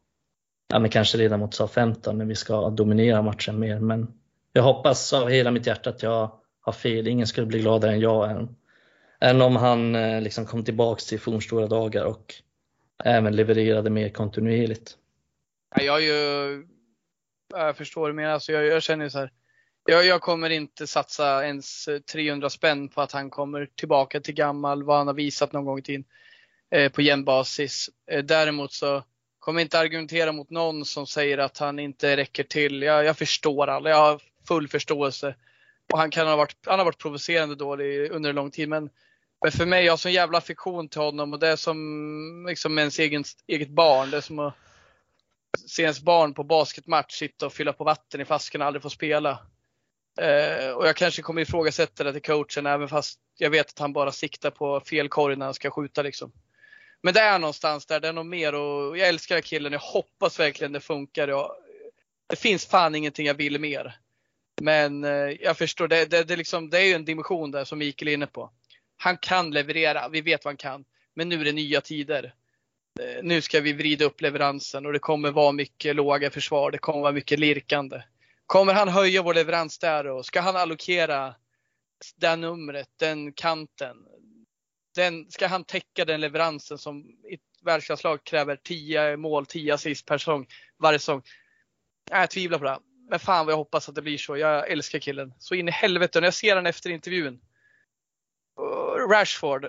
ja men kanske redan mot SA-15 när vi ska dominera matchen mer. Men jag hoppas av hela mitt hjärta att jag har fel. Ingen skulle bli gladare än jag än, än om han eh, liksom kom tillbaks till fornstora dagar och även levererade mer kontinuerligt. Jag, är ju, jag förstår mer. Alltså jag, jag känner ju så här. Jag, jag kommer inte satsa ens eh, 300 spänn på att han kommer tillbaka till gammal, vad han har visat någon gång i tiden. Eh, på jämn basis. Eh, däremot så kommer jag inte argumentera mot någon som säger att han inte räcker till. Jag, jag förstår alla, jag har full förståelse. Och han kan ha varit, han har varit provocerande dålig under en lång tid. Men, men för mig, jag har sån jävla affektion till honom och det är som liksom ens egen, eget barn. Det är som att se ens barn på basketmatch sitta och fylla på vatten i flaskan och aldrig få spela. Eh, och jag kanske kommer ifrågasätta det till coachen även fast jag vet att han bara siktar på fel korg när han ska skjuta liksom. Men det är någonstans där, det är något mer och jag älskar den här killen. Jag hoppas verkligen det funkar. Jag, det finns fan ingenting jag vill mer. Men eh, jag förstår, det, det, det, liksom, det är ju en dimension där som Mikael är inne på. Han kan leverera, vi vet vad han kan. Men nu är det nya tider. Eh, Nu ska vi vrida upp leveransen och det kommer vara mycket låga försvar. Det kommer vara mycket lirkande. Kommer han höja vår leverans där och ska han allokera det numret, den kanten. Den, ska han täcka den leveransen som i ett världsklasslag kräver 10 mål, 10 assist per säsong varje säsong. Nej, Jag tvivlar på det. Men fan vad jag hoppas att det blir så. Jag älskar killen. Så in i helvete. När jag ser han efter intervjun. Eh, Rashford.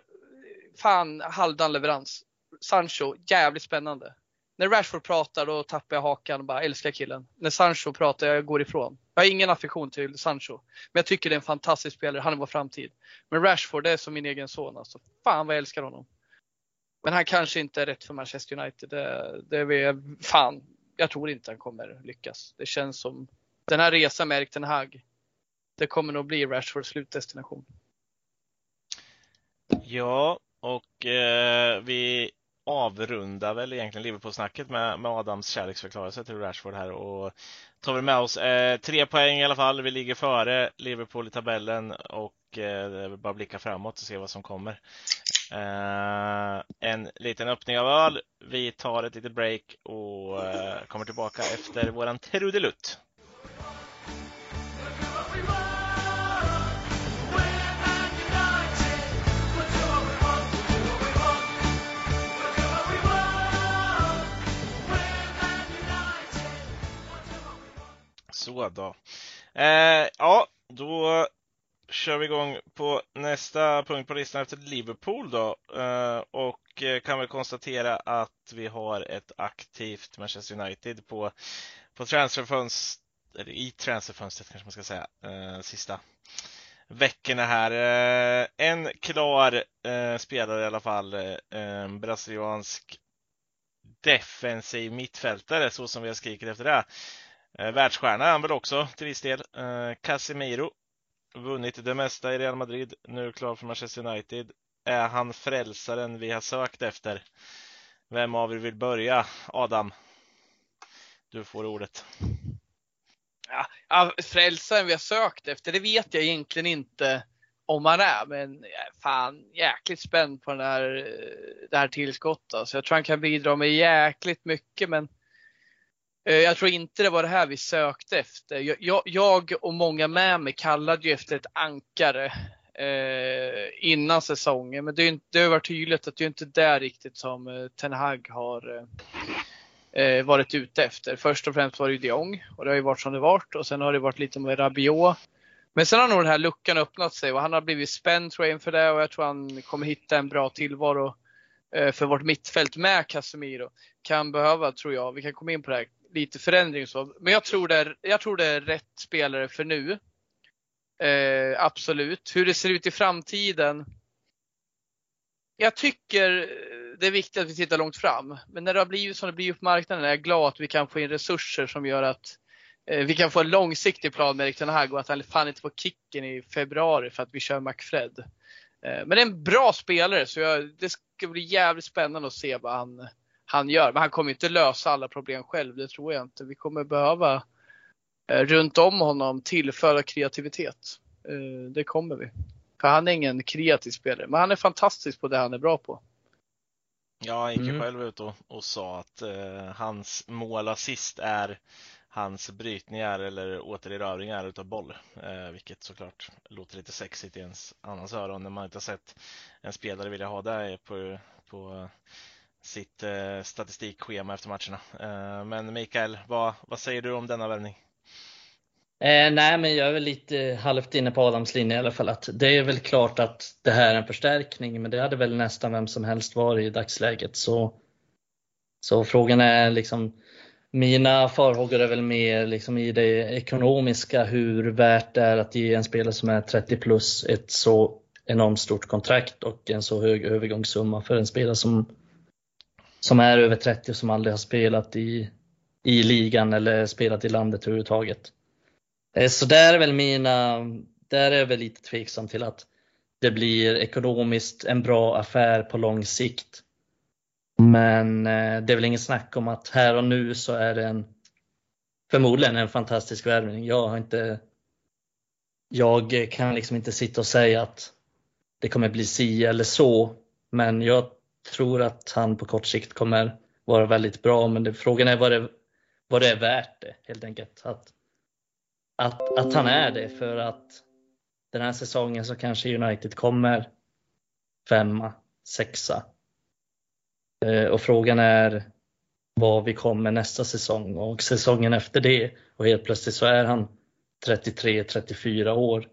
Fan halvdan leverans. Sancho, jävligt spännande. När Rashford pratar då tappar jag hakan och bara älskar killen. När Sancho pratar jag går ifrån. Jag har ingen affektion till Sancho. Men jag tycker det är en fantastisk spelare, han är vår framtid. Men Rashford det är som min egen son alltså. Fan vad jag älskar honom. Men han kanske inte är rätt för Manchester United. Det, det är fan, jag tror inte han kommer lyckas. Det känns som den här resan med Erik Ten Hag. Det kommer nog bli Rashfords slutdestination. Ja, och eh, vi avrundar väl egentligen Liverpool-snacket med, med Adams kärleksförklarelse till Rashford här och tar vi med oss eh, tre poäng i alla fall. Vi ligger före Liverpool i tabellen och eh, det är väl bara blicka framåt och se vad som kommer. Eh, en liten öppning av öl. Vi tar ett litet break och eh, kommer tillbaka efter våran trudelutt. Så då. Eh, ja, då kör vi igång på nästa punkt på listan efter Liverpool då. Eh, och eh, kan väl konstatera att vi har ett aktivt Manchester United på, på transferfönstret, eller i transferfönstret kanske man ska säga, eh, sista veckorna här. Eh, en klar eh, spelare i alla fall, eh, en brasiliansk defensiv mittfältare så som vi har skrikit efter det. Eh, världsstjärna är han väl också till viss del. Eh, Casemiro. Vunnit det mesta i Real Madrid. Nu klar för Manchester United. Är han frälsaren vi har sökt efter? Vem av er vill börja? Adam? Du får ordet. Ja, frälsaren vi har sökt efter, det vet jag egentligen inte om han är. Men jag är fan jäkligt spänd på den här, det här tillskottet. Så jag tror han kan bidra med jäkligt mycket men Eh, jag tror inte det var det här vi sökte efter. Jag, jag, och många med mig kallade ju efter ett ankare eh, innan säsongen. Men det, är inte, det har varit tydligt att det är inte där riktigt som eh, Ten Hag har eh, eh, varit ute efter. Först och främst var det ju de Jong och det har ju varit som det varit och sen har det varit lite med Rabiot. Men sen har nog den här luckan öppnat sig och han har blivit spänd tror jag inför det och jag tror han kommer hitta en bra tillvaro för vårt mittfält med Casemiro kan behöva, tror jag, vi kan komma in på det här, lite förändring och så. Men jag tror det är, jag tror det är rätt spelare för nu. Eh, absolut. Hur det ser ut i framtiden. Jag tycker det är viktigt att vi tittar långt fram. Men när det har blivit som det blir på marknaden är jag glad att vi kan få in resurser som gör att eh, vi kan få en långsiktig plan med Erik Ten Hag och att han fan inte får kicken i februari för att vi kör McFred. Eh, men det är en bra spelare så jag, det ska bli jävligt spännande att se vad han, han gör. Men han kommer inte lösa alla problem själv, det tror jag inte. Vi kommer behöva eh, runt om honom tillföra kreativitet. Eh, det kommer vi. För han är ingen kreativ spelare, men han är fantastisk på det han är bra på. Ja, han gick ju Mm. själv ut och, och sa att eh, hans målassist är hans brytningar eller återerövringar utav boll. Eh, vilket såklart låter lite sexigt i ens annans öron när man inte har sett en spelare vilja ha det på, på sitt eh, statistikschema efter matcherna. Eh, men Mikael, vad, vad säger du om denna värvning? Eh, nej, men jag är väl lite halvt inne på Adams linje i alla fall. Att det är väl klart att det här är en förstärkning, men det hade väl nästan vem som helst varit i dagsläget. Så, så frågan är liksom, mina farhågor är väl mer liksom i det ekonomiska, hur värt det är att ge en spelare som är 30 plus ett så enormt stort kontrakt och en så hög övergångssumma för en spelare som, som är över 30 och som aldrig har spelat i, i ligan eller spelat i landet överhuvudtaget. Eh, så där är väl mina, där är jag väl lite tveksam till att det blir ekonomiskt en bra affär på lång sikt. Men eh, det är väl ingen snack om att här och nu så är det en förmodligen en fantastisk värvning. Jag har inte jag kan liksom inte sitta och säga att det kommer bli si eller så. Men jag tror att han på kort sikt kommer vara väldigt bra. Men det, frågan är vad det, vad det är värt det helt enkelt. Att, att, att han är det för att den här säsongen så kanske United kommer femma, sexa. Eh, Och frågan är vad vi kommer nästa säsong och säsongen efter det. Och helt plötsligt så är han 33-34 år.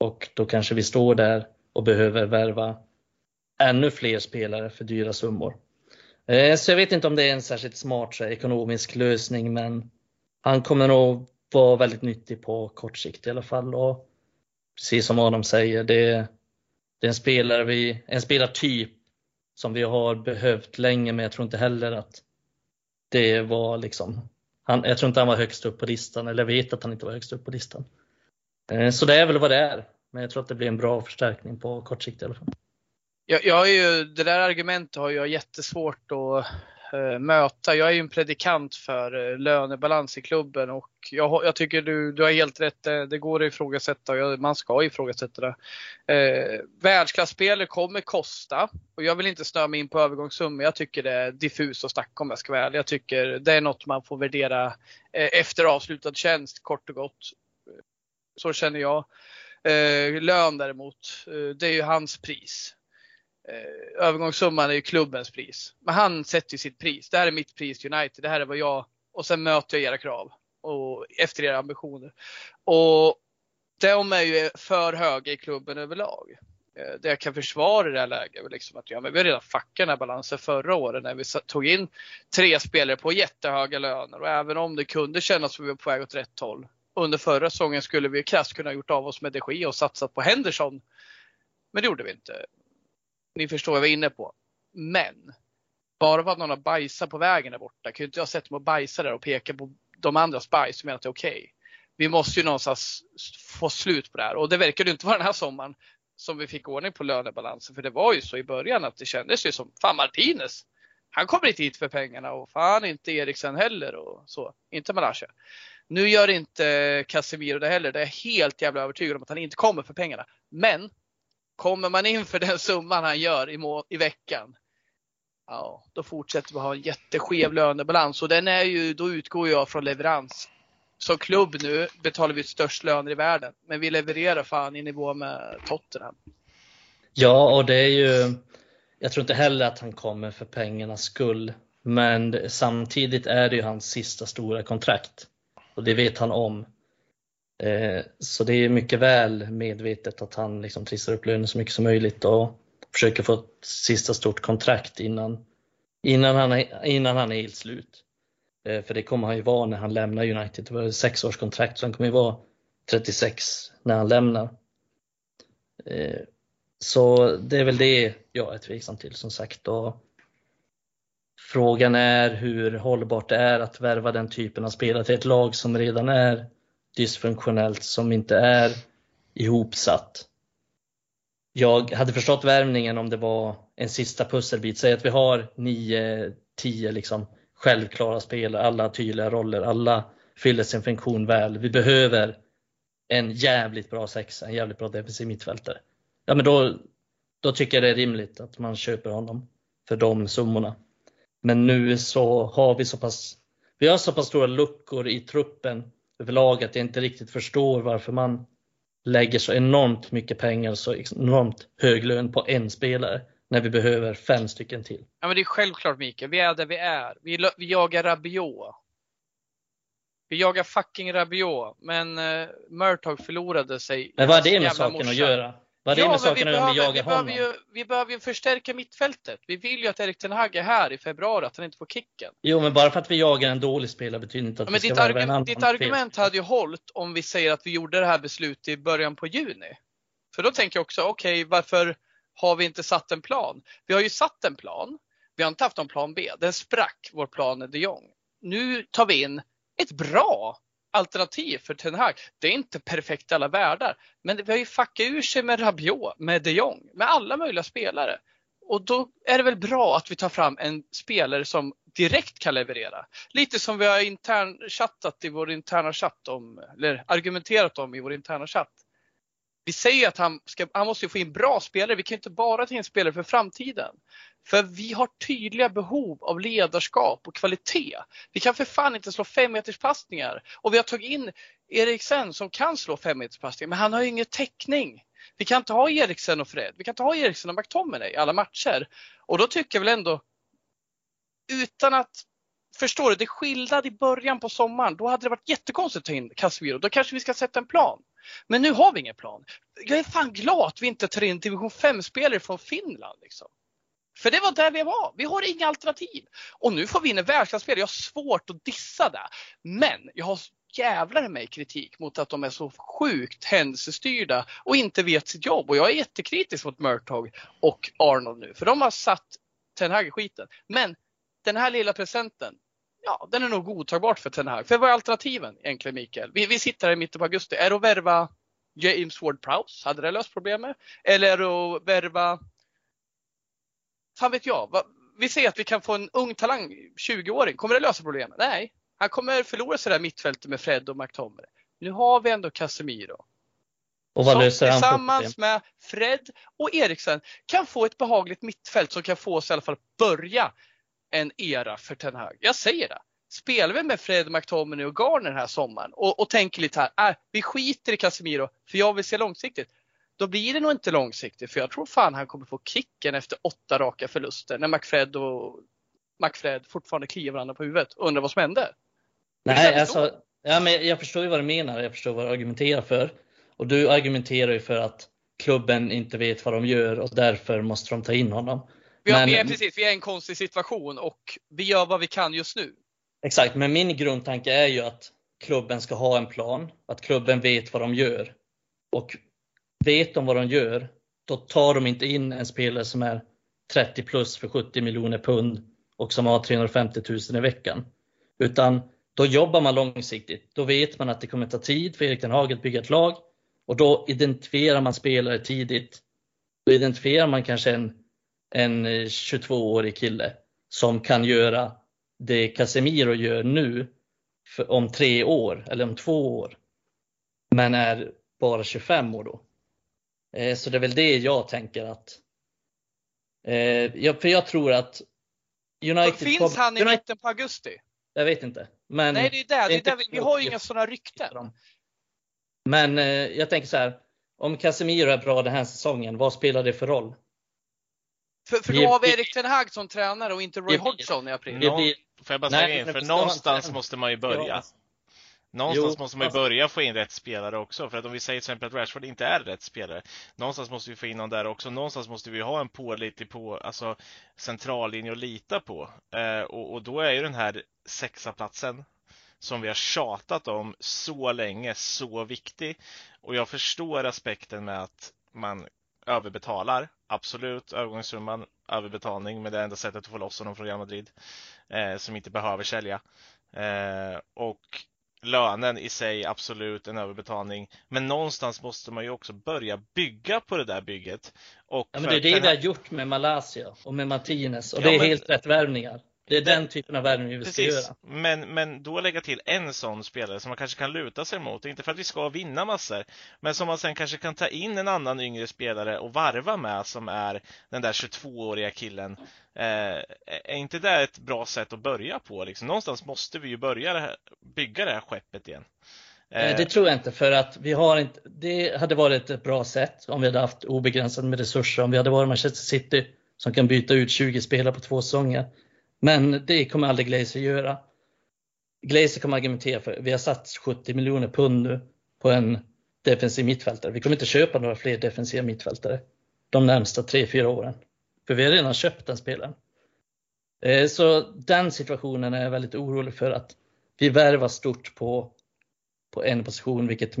Och då kanske vi står där och behöver värva ännu fler spelare för dyra summor. Eh, så jag vet inte om det är en särskilt smart så här, ekonomisk lösning men han kommer nog vara väldigt nyttig på kort sikt i alla fall. Och precis som Adam säger, det är, det är en, spelare vi, en spelartyp som vi har behövt länge men jag tror inte heller att det var liksom han, jag tror inte han var högst upp på listan, eller jag vet att han inte var högst upp på listan. Eh, så det är väl vad det är. Men jag tror att det blir en bra förstärkning på kort sikt i alla fall. Jag, jag är ju, det där argumentet har jag jättesvårt att eh, möta. Jag är ju en predikant för eh, lönebalans i klubben och jag, jag tycker du, du har helt rätt. Det, det går att ifrågasätta och jag, man ska ifrågasätta det. Eh, världsklasspelare kommer kosta och jag vill inte snöa mig in på övergångssummor. Jag tycker det är diffust att snacka om jag ska vara ärlig. Jag tycker det är något man får värdera eh, efter avslutad tjänst kort och gott. Så känner jag. Eh, lön däremot, eh, det är ju hans pris. Eh, övergångssumman är ju klubbens pris. Men han sätter ju sitt pris. Det här är mitt pris till United. Det här är vad jag, och sen möter jag era krav. Och efter era ambitioner. Och de är ju för höga i klubben överlag. Eh, Det jag kan försvara i det här läget är liksom att ja, men vi har redan fuckat den här balansen förra året när vi tog in tre spelare på jättehöga löner och även om det kunde kännas som vi var på väg åt rätt håll. Under förra säsongen skulle vi krasst kunna gjort av oss med de Gea och satsat på Henderson. Men det gjorde vi inte. Ni förstår vad jag var inne på. Men bara för att någon har bajsat på vägen där borta kan ju inte jag sätta mig och bajsa där och peka på de andras bajs och mena att det är okej. Vi måste ju någonstans få slut på det här och det verkar ju inte vara den här sommaren som vi fick ordning på lönebalansen. För det var ju så i början att det kändes ju som, fan Martinez, han kommer inte hit för pengarna och fan inte Eriksen heller och så. Inte Malasia. Nu gör inte Casemiro det heller. Det är jag helt jävla övertygad om att han inte kommer för pengarna. Men kommer man in för den summan han gör i, må- i veckan. Ja, då fortsätter vi ha en jätteskev lönebalans och den är ju, då utgår jag från leverans. Som klubb nu betalar vi störst löner i världen, men vi levererar fan i nivå med Tottenham. Ja, och det är ju, jag tror inte heller att han kommer för pengarnas skull. Men samtidigt är det ju hans sista stora kontrakt. Och det vet han om. Eh, så det är mycket väl medvetet att han liksom trissar upp lönen så mycket som möjligt. Och försöker få ett sista stort kontrakt innan, innan, han, är, innan han är helt slut. Eh, för det kommer han ju vara när han lämnar United. Det var ett sexårskontrakt så han kommer ju vara 36 när han lämnar. Eh, så det är väl det jag är tveksam till som sagt. Och frågan är hur hållbart det är att värva den typen av spelare till ett lag som redan är dysfunktionellt, som inte är ihopsatt. Jag hade förstått värvningen om det var en sista pusselbit. Säg att vi har 9-10 liksom självklara spelare, alla tydliga roller, alla fyller sin funktion väl. Vi behöver en jävligt bra sexa, en jävligt bra defensiv mittfältare. Ja, men då, då tycker jag det är rimligt att man köper honom för de summorna. Men nu så har vi så pass, vi har så pass stora luckor i truppen överlag att jag inte riktigt förstår varför man lägger så enormt mycket pengar, så enormt hög lön på en spelare när vi behöver fem stycken till. Ja men det är självklart Mikael, vi är där vi är. Vi, vi jagar Rabiot. Vi jagar fucking Rabiot, men uh, Murtog förlorade sig. Men vad är det med saken morsa. att göra? Vad är det med saken att göra om vi jagar vi honom? Behöver ju, vi behöver ju förstärka mittfältet. Vi vill ju att Erik Ten Hag är här i februari, att han inte får kicken. Jo, men bara för att vi jagar en dålig spelare betyder inte att ja, vi ska värva en annan. Ditt argument hade ju hållit om vi säger att vi gjorde det här beslutet i början på juni. För då tänker jag också, okej, okay, varför har vi inte satt en plan? Vi har ju satt en plan. Vi har inte haft någon plan B. Den sprack, vår plan de Jong. Nu tar vi in ett bra alternativ för Ten Hag. Det är inte perfekt i alla världar, men vi har ju fuckat ur sig med Rabiot, med de Jong, med alla möjliga spelare. Och då är det väl bra att vi tar fram en spelare som direkt kan leverera. Lite som vi har intern chattat i vår interna chatt om, eller argumenterat om i vår interna chatt vi säger att han, ska, han måste få in bra spelare. Vi kan inte bara ta in spelare för framtiden. För vi har tydliga behov av ledarskap och kvalitet. Vi kan för fan inte slå femmeterspassningar. Och vi har tagit in Eriksen som kan slå femmeterspassningar, men han har ju ingen täckning. Vi kan inte ha Eriksen och Fred. Vi kan inte ha Eriksen och McTominay i alla matcher. Och då tycker jag väl ändå, utan att Förstår du? Det är skillnad i början på sommaren. Då hade det varit jättekonstigt att ta in Casemiro. Då kanske vi ska sätta en plan. Men nu har vi ingen plan. Jag är fan glad att vi inte tar in division 5-spelare från Finland. Liksom. För det var där vi var. Vi har inga alternativ. Och nu får vi in en världsklasspelare. Jag har svårt att dissa det. Men jag har jävlar mig kritik mot att de är så sjukt händelsestyrda och inte vet sitt jobb. Och jag är jättekritisk mot Murtog och Arnold nu. För de har satt Ten Hag i skiten. Men den här lilla presenten, ja, den är nog godtagbart för Ten Hag. För vad är alternativen egentligen Mikael? Vi, vi sitter här i mitten på augusti. Är det att värva James Ward-Prowse? Hade det löst problemet? Eller är det att värva, fan vet jag. Vi ser att vi kan få en ung talang, 20-åring. Kommer det lösa problemet? Nej. Han kommer förlora sig där mittfältet med Fred och McTominay. Nu har vi ändå Casemiro. Och vad han tillsammans med Fred och Eriksen kan få ett behagligt mittfält som kan få oss i alla fall börja en era för Ten Hag. Jag säger det. Spelar vi med Fred McTominay och Garner den här sommaren och, och tänker lite här, äh, vi skiter i Casemiro för jag vill se långsiktigt. Då blir det nog inte långsiktigt för jag tror fan han kommer få kicken efter åtta raka förluster när McFred och McFred fortfarande kliar varandra på huvudet och undrar vad som hände. Nej, alltså, ja, men jag förstår ju vad du menar. Jag förstår vad du argumenterar för. Och du argumenterar ju för att klubben inte vet vad de gör och därför måste de ta in honom. Vi, har, men, vi, är, precis, vi är i en konstig situation och vi gör vad vi kan just nu. Exakt, men min grundtanke är ju att klubben ska ha en plan, att klubben vet vad de gör. Och vet de vad de gör, då tar de inte in en spelare som är 30 plus för 70 miljoner pund och som har 350 000 i veckan. Utan då jobbar man långsiktigt. Då vet man att det kommer ta tid för Erik den Hag att bygga ett lag och då identifierar man spelare tidigt. Då identifierar man kanske en en 22-årig kille som kan göra det Casemiro gör nu om tre år eller om två år. Men är bara 25 år då. Eh, så det är väl det jag tänker att eh, för jag tror att United Finns han i United, mitten på augusti? Jag vet inte. Men Nej, det är där. Det är där vi, vi har ju inga sådana rykten. Men eh, jag tänker så här. Om Casemiro är bra den här säsongen, vad spelar det för roll? För, för då har vi Erik Ten Hag som tränare och inte Roy Hodgson i april. Någon, får jag bara säga in, för någonstans måste man ju börja. Någonstans jo, måste man ju börja få in rätt spelare också. För att om vi säger till exempel att Rashford inte är rätt spelare. Någonstans måste vi få in någon där också. Någonstans måste vi ha en pålitlig på, alltså centrallinje att lita på. Eh, och, och, då är ju den här sexaplatsen som vi har tjatat om så länge så viktig. Och jag förstår aspekten med att man överbetalar. Absolut, övergångssumman, överbetalning, men det är enda sättet att få loss honom från Real Madrid. Eh, som inte behöver sälja. Eh, och lönen i sig absolut en överbetalning. Men någonstans måste man ju också börja bygga på det där bygget. Och ja, men det är det vi har gjort med Malaysia och med Martinez och ja, det är men... helt rätt värvningar. Det är den typen av värvning vi ska göra. Men, men då lägga till en sån spelare som man kanske kan luta sig mot. Inte för att vi ska vinna massor, men som man sen kanske kan ta in en annan yngre spelare och varva med som är den där 22-åriga killen. Eh, är inte det ett bra sätt att börja på? Liksom? Någonstans måste vi ju börja det här, bygga det här skeppet igen. Eh, det tror jag inte för att vi har inte, det hade varit ett bra sätt om vi hade haft obegränsat med resurser, om vi hade varit Manchester City som kan byta ut 20 spelare på två säsonger. Men det kommer aldrig Glazer göra. Glazer kommer argumentera för, vi har satt 70 miljoner pund nu på en defensiv mittfältare. Vi kommer inte köpa några fler defensiva mittfältare de närmsta 3-4 åren. För vi har redan köpt den spelaren. Eh, så den situationen är jag väldigt orolig för att vi värvar stort på, på en position vilket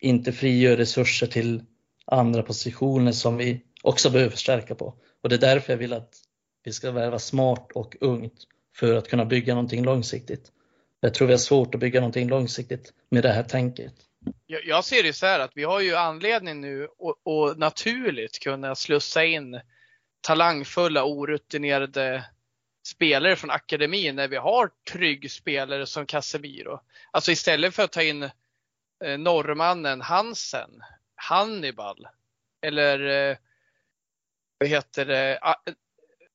inte frigör resurser till andra positioner som vi också behöver förstärka på. Och det är därför jag vill att vi ska värva smart och ungt för att kunna bygga någonting långsiktigt. Jag tror vi har svårt att bygga någonting långsiktigt med det här tänket. Jag ser det så här att vi har ju anledning nu att naturligt kunna slussa in talangfulla, orutinerade spelare från akademin när vi har trygg spelare som Casemiro. Alltså istället för att ta in eh, norrmannen Hansen, Hannibal eller eh, vad heter det,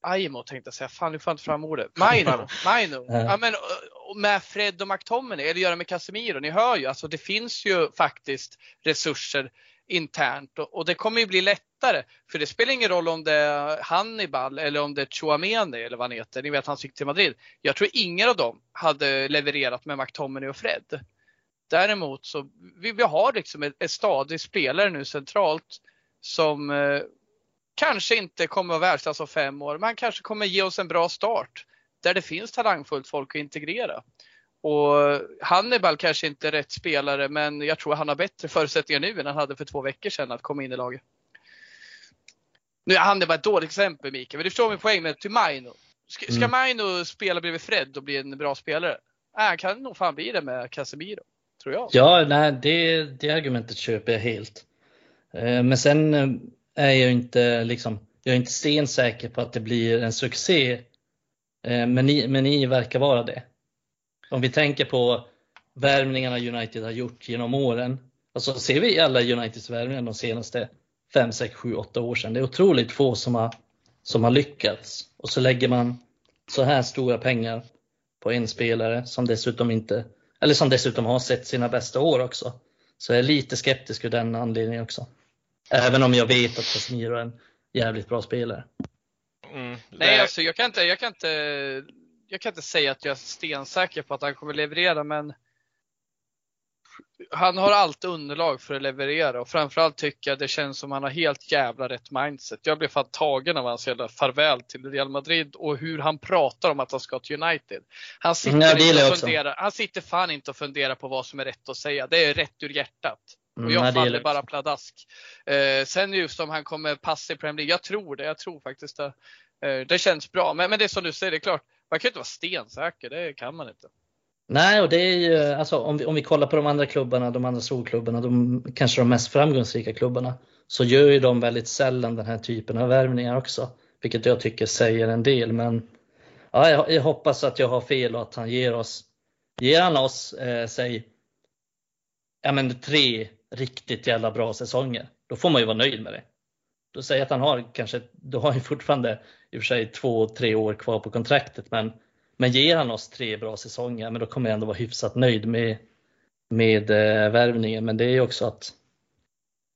Aimo tänkte jag säga, fan nu får jag inte fram ordet. Maino, Maino. Ja, men, med Fred och McTominay, eller göra med Casemiro. Ni hör ju, alltså det finns ju faktiskt resurser internt och, och, det kommer ju bli lättare. För det spelar ingen roll om det är Hannibal eller om det är Chouameni eller vad han heter. Ni vet han gick till Madrid. Jag tror ingen av dem hade levererat med McTominay och Fred. Däremot så vi, vi har liksom ett, ett stadigt spelare nu centralt som eh, kanske inte kommer att världsklass om fem år, men kanske kommer ge oss en bra start där det finns talangfullt folk att integrera. Och Hannibal kanske inte är rätt spelare, men jag tror han har bättre förutsättningar nu än han hade för två veckor sedan att komma in i laget. Nu är Hannibal ett dåligt exempel Mikael, men du förstår min poäng med till Maino. Ska, ska mm. Maino spela bredvid Fred och bli en bra spelare? Nej, han kan nog fan bli det med Casemiro, tror jag. Ja, nej, det, det argumentet köper jag helt. Eh, men sen eh, är jag inte liksom, jag är inte stensäker på att det blir en succé. Eh, men ni, men ni verkar vara det. Om vi tänker på värvningarna United har gjort genom åren. Alltså ser vi alla Uniteds värvningar de senaste 5, 6, 7, 8 år sedan. Det är otroligt få som har, som har lyckats. Och så lägger man så här stora pengar på en spelare som dessutom inte, eller som dessutom har sett sina bästa år också. Så jag är lite skeptisk ur den anledningen också. Även om jag vet att Casemiro är en jävligt bra spelare. Mm, Nej, alltså jag kan, inte, jag, kan inte, jag kan inte säga att jag är stensäker på att han kommer leverera, men han har allt underlag för att leverera och framförallt tycker jag det känns som han har helt jävla rätt mindset. Jag blev fan tagen av hans jävla farväl till Real Madrid och hur han pratar om att han ska till United. Han sitter, mm, inte och funderar, han sitter fan inte och funderar på vad som är rätt att säga. Det är rätt ur hjärtat. Och mm, jag mm, faller bara pladask. Eh, sen just om han kommer passa i Premier League, jag tror det. Jag tror faktiskt det. Eh, det känns bra. Men, men det är som du säger, det är klart. Man kan inte vara stensäker, det kan man inte. Nej, och det är ju, alltså, om, vi, om vi kollar på de andra klubbarna, de andra storklubbarna, de kanske de mest framgångsrika klubbarna, så gör ju de väldigt sällan den här typen av värvningar också. Vilket jag tycker säger en del. Men ja, jag, jag hoppas att jag har fel och att han ger oss, ger han oss, eh, säg, ja men tre riktigt jävla bra säsonger, då får man ju vara nöjd med det. Då säger jag att han har kanske, då har han fortfarande i och för sig två, tre år kvar på kontraktet, men, men ger han oss tre bra säsonger, men då kommer jag ändå vara hyfsat nöjd med, med eh, värvningen. Men det är ju också att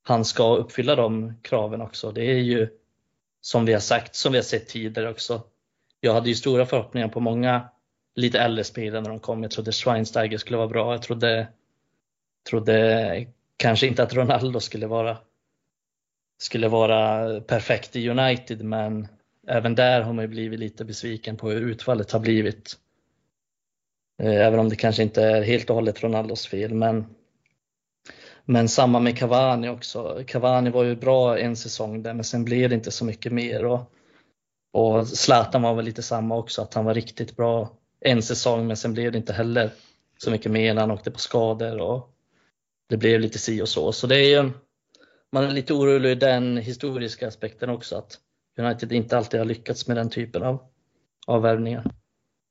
han ska uppfylla de kraven också. Det är ju som vi har sagt, som vi har sett tidigare också. Jag hade ju stora förhoppningar på många lite äldre spelare när de kom. Jag trodde Schweinsteiger skulle vara bra. Jag trodde, trodde kanske inte att Ronaldo skulle vara skulle vara perfekt i United men även där har man ju blivit lite besviken på hur utfallet har blivit. Eh, även om det kanske inte är helt och hållet Ronaldos fel men men samma med Cavani också. Cavani var ju bra en säsong där men sen blev det inte så mycket mer. Och, och Zlatan var väl lite samma också, att han var riktigt bra en säsong men sen blev det inte heller så mycket mer när han åkte på skador och det blev lite si och så. Så det är ju, man är lite orolig i den historiska aspekten också att United inte alltid har lyckats med den typen av, av värvningar.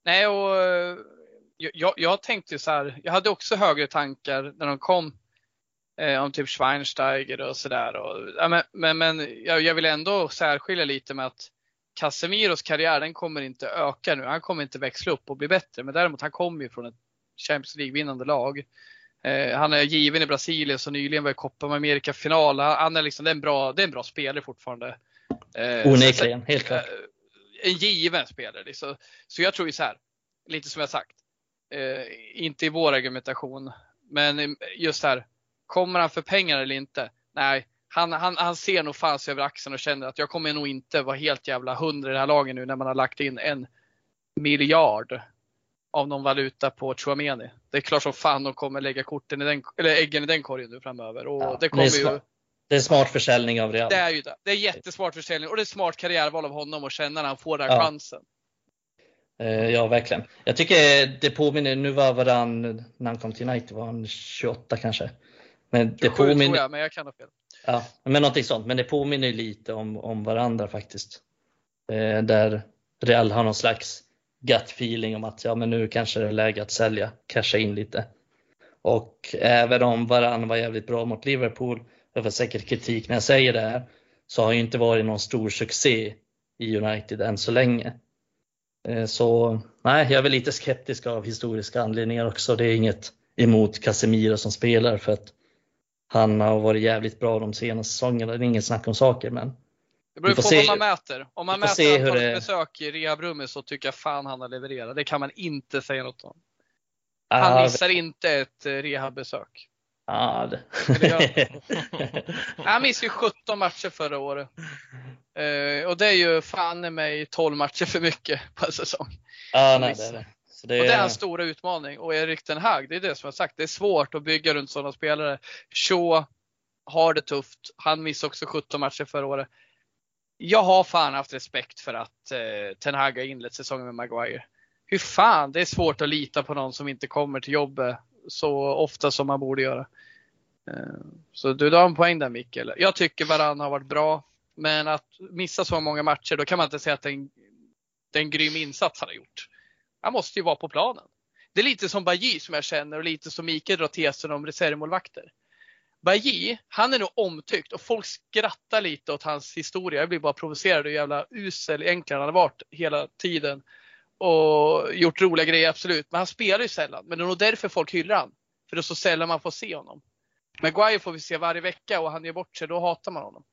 Nej, och eh, jag, jag tänkte så här, jag hade också högre tankar när de kom eh, om typ Schweinsteiger och sådär. Ja, men men, men jag, jag, vill ändå särskilja lite med att Casemiros karriär den kommer inte öka nu. Han kommer inte växla upp och bli bättre. Men däremot han kommer ju från ett Champions League-vinnande lag. Eh, han är given i Brasilien så nyligen var i Copa America final. Han är liksom, det är en bra, det är en bra spelare fortfarande. Eh, Onekligen, helt klart. Eh, en given spelare. Liksom. Så jag tror ju så här, lite som jag sagt. Eh, inte i vår argumentation, men just här. Kommer han för pengar eller inte? Nej, han, han, han ser nog fans över axeln och känner att jag kommer nog inte vara helt jävla hundra i det här laget nu när man har lagt in en miljard av någon valuta på Chouameni. Det är klart som fan de kommer lägga korten i den, eller äggen i den korgen nu framöver. Och ja, det, kommer det, är ju, det är smart försäljning av Real. Det är ju det. Det är jättesmart försäljning och det är smart karriärval av honom att känna när han får den här ja. chansen. Eh, ja, verkligen. Jag tycker det påminner, nu var Varann, när han kom till United var han 28 kanske. Men det 27 påminner, tror jag, men jag kan ha fel. Ja, men någonting sånt. Men det påminner lite om, om varandra faktiskt. Eh, där Real har någon slags gut feeling om att ja, men nu kanske det är läge att sälja, casha in lite. Och även om Varann var jävligt bra mot Liverpool, jag får säkert kritik när jag säger det här, så har ju inte varit någon stor succé i United än så länge. Eh, så nej, jag är väl lite skeptisk av historiska anledningar också. Det är inget emot Casemiro som spelar för att han har varit jävligt bra de senaste säsongerna. Det är inget snack om saker men det beror på se, vad man mäter. Om man mäter antalet det... besök i rehabrummet så tycker jag fan han har levererat. Det kan man inte säga något om. Han ah, missar inte ett eh, rehabbesök. Ah, det... han missade ju 17 matcher förra året. Uh, och det är ju fan i mig 12 matcher för mycket på en säsong. Ah, nej, det är det. Det. Och det är en stor utmaning. Och Erik Den Hag, det är det som jag sagt, det är svårt att bygga runt sådana spelare. Shaw har det tufft. Han missade också 17 matcher förra året jag har fan haft respekt för att eh, Ten Hag har inlett säsongen med Maguire. Hur fan, det är svårt att lita på någon som inte kommer till jobbet så ofta som man borde göra. Eh, så du, du har en poäng där Mikael. Jag tycker Varann har varit bra. Men att missa så många matcher, då kan man inte säga att det är en, det är en grym insats han har gjort. Han måste ju vara på planen. Det är lite som Bajy som jag känner och lite som Mikael drar tesen om reservmålvakter. Bajy, han är nog omtyckt och folk skrattar lite åt hans historia. Jag blir bara provocerad hur jävla usel egentligen han har varit hela tiden. Och gjort roliga grejer, absolut. Men han spelar ju sällan. Men det är nog därför folk hyllar han. För det är så sällan man får se honom. Maguire får vi se varje vecka och han gör bort sig, då hatar man honom.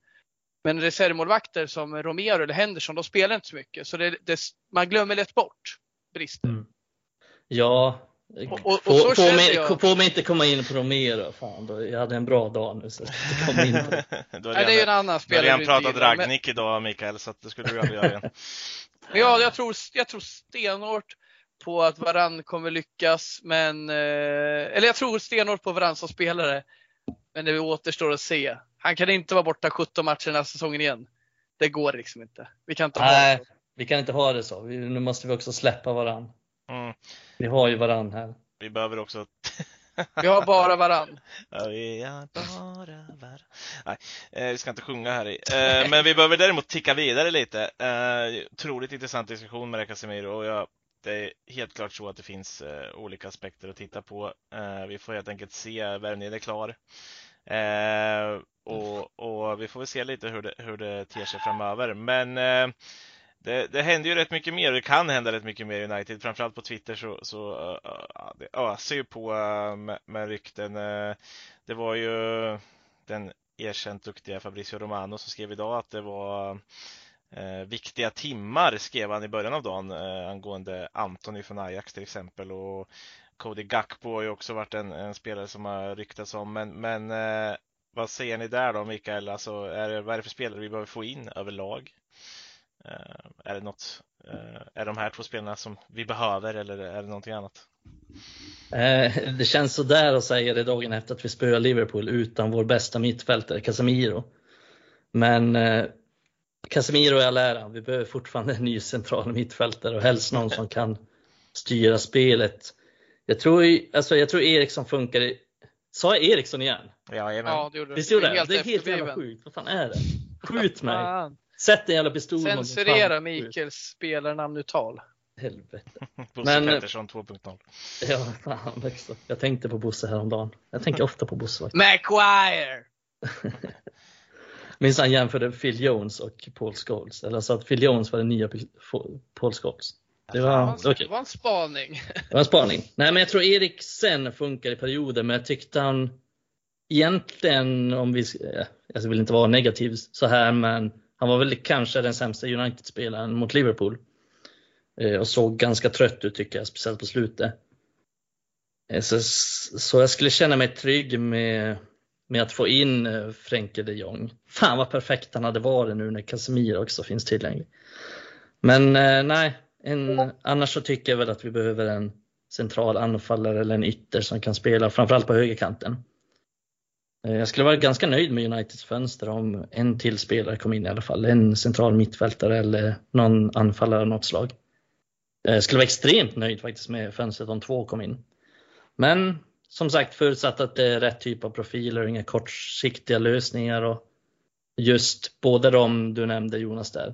Men reservmålvakter som Romero eller Henderson, de spelar inte så mycket. Så det, det, man glömmer lätt bort brister. Mm. Ja, och, och, få, och få, mig, jag... få mig inte komma in på Romero. Fan, då, jag hade en bra dag nu så jag kom in på det. Nej, det är ju en annan spelare. Du har redan pratat Ragnik men... idag Mikael, så det skulle du aldrig göra igen. ja, jag tror, jag tror stenhårt på att Varann kommer lyckas, men, eh, eller jag tror stenhårt på Varann som spelare. Men det återstår att se. Han kan inte vara borta 17 matcher den här säsongen igen. Det går liksom inte. Vi kan inte Nej, ha det så. vi kan inte ha det så. nu måste vi också släppa Varann. Mm. Vi har ju varann här. Vi behöver också Vi har bara varann. Ja, vi har bara varann. Nej, eh, vi ska inte sjunga här i. Eh, men vi behöver däremot ticka vidare lite. Eh, otroligt intressant diskussion med Casemiro och jag, det är helt klart så att det finns eh, olika aspekter att titta på. Vi får helt enkelt se, värvningen är klar. Och, och, vi får väl se lite hur det, hur det ter sig framöver. Men eh, det, det händer ju rätt mycket mer och det kan hända rätt mycket mer i United. Framförallt på Twitter så, så uh, det öser ju på uh, med, med rykten. Uh, det var ju den erkänt duktiga Fabricio Romano som skrev idag att det var eh, viktiga timmar skrev han i början av dagen eh, angående Antoni från Ajax till exempel och Cody Gakpo har ju också varit en, en spelare som har ryktats om men, men vad säger ni där då Mikael? Alltså, är det, vad är det för spelare vi behöver få in överlag? Eh, är det något, eh, är de här två spelarna som vi behöver eller är det någonting annat? Eh, det känns sådär att säga det dagen efter att vi spöar Liverpool utan vår bästa mittfältare Casemiro. Men Casemiro är all ära, vi behöver fortfarande en ny central mittfältare och helst någon som kan styra spelet. Jag tror, alltså, jag tror Eriksson funkar i... Sa jag Eriksson igen? Ja, Ja, det gjorde Visst gjorde jag det? Helt Det är helt jävla sjukt. Vad fan är det? Skjut mig! Sätt en jävla pistol. Censurera Mikaels spelarnamnuttal. Helvete. Bosse Men- Pettersson 2.0. Ja, fan också. Jag tänkte på Bosse häromdagen. Jag tänker ofta på Bosse faktiskt. Maguire! Minns han jämförde Phil Jones och Paul Scholes. Eller så att Phil Jones var den nya Paul Scholes. Det var, det var kul. det var en spaning. Det var en spaning. Nej, men jag tror Eriksen funkar i perioder, men jag tyckte han egentligen, om vi, eh, jag vill inte vara negativ så här, men han var väl kanske den sämsta United-spelaren mot Liverpool. Eh, och såg ganska trött ut tycker jag, speciellt på slutet. Eh, så, så jag skulle känna mig trygg med, med att få in eh, Frenkie de Jong. Fan vad perfekt han hade varit nu när Casemiro också finns tillgänglig. Men nej, en, annars så tycker jag väl att vi behöver en central anfallare eller en ytter som kan spela framförallt på högerkanten. Eh, jag skulle vara ganska nöjd med Uniteds fönster om en till spelare kom in i alla fall. En central mittfältare eller någon anfallare av något slag. Eh, jag skulle vara extremt nöjd faktiskt med fönstret om två kom in. Men som sagt förutsatt att det är rätt typ av profiler och inga kortsiktiga lösningar och just båda de du nämnde Jonas där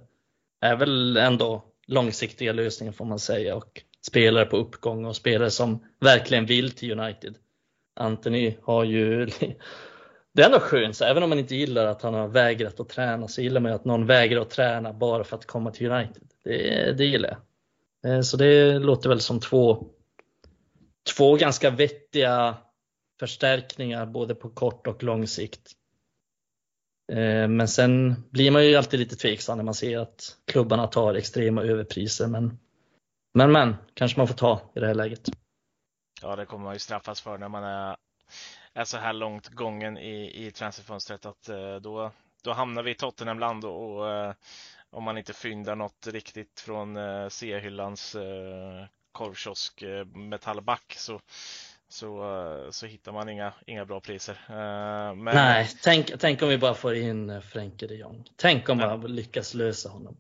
är väl ändå långsiktiga lösningar får man säga och spelare på uppgång och spelare som verkligen vill till United. Anthony har ju det är ändå skönt, så även om man inte gillar att han har vägrat att träna så gillar man ju att någon vägrar att träna bara för att komma till United. Det, det gillar jag. Eh, så det låter väl som två, två ganska vettiga förstärkningar både på kort och lång sikt. Eh, men sen blir man ju alltid lite tveksam när man ser att klubbarna tar extrema överpriser. Men, men, men kanske man får ta i det här läget. Ja, det kommer man ju straffas för när man är, är så här långt gången i, i transferfönstret att eh, då, då hamnar vi i Tottenhamland och, och eh, om man inte fyndar något riktigt från eh, C-hyllans korvkiosk metallback så, så, så hittar man inga, inga bra priser. Men, Nej, tänk, tänk om vi bara får in Frenkie de Jong. Tänk om Ja. man lyckas lösa honom.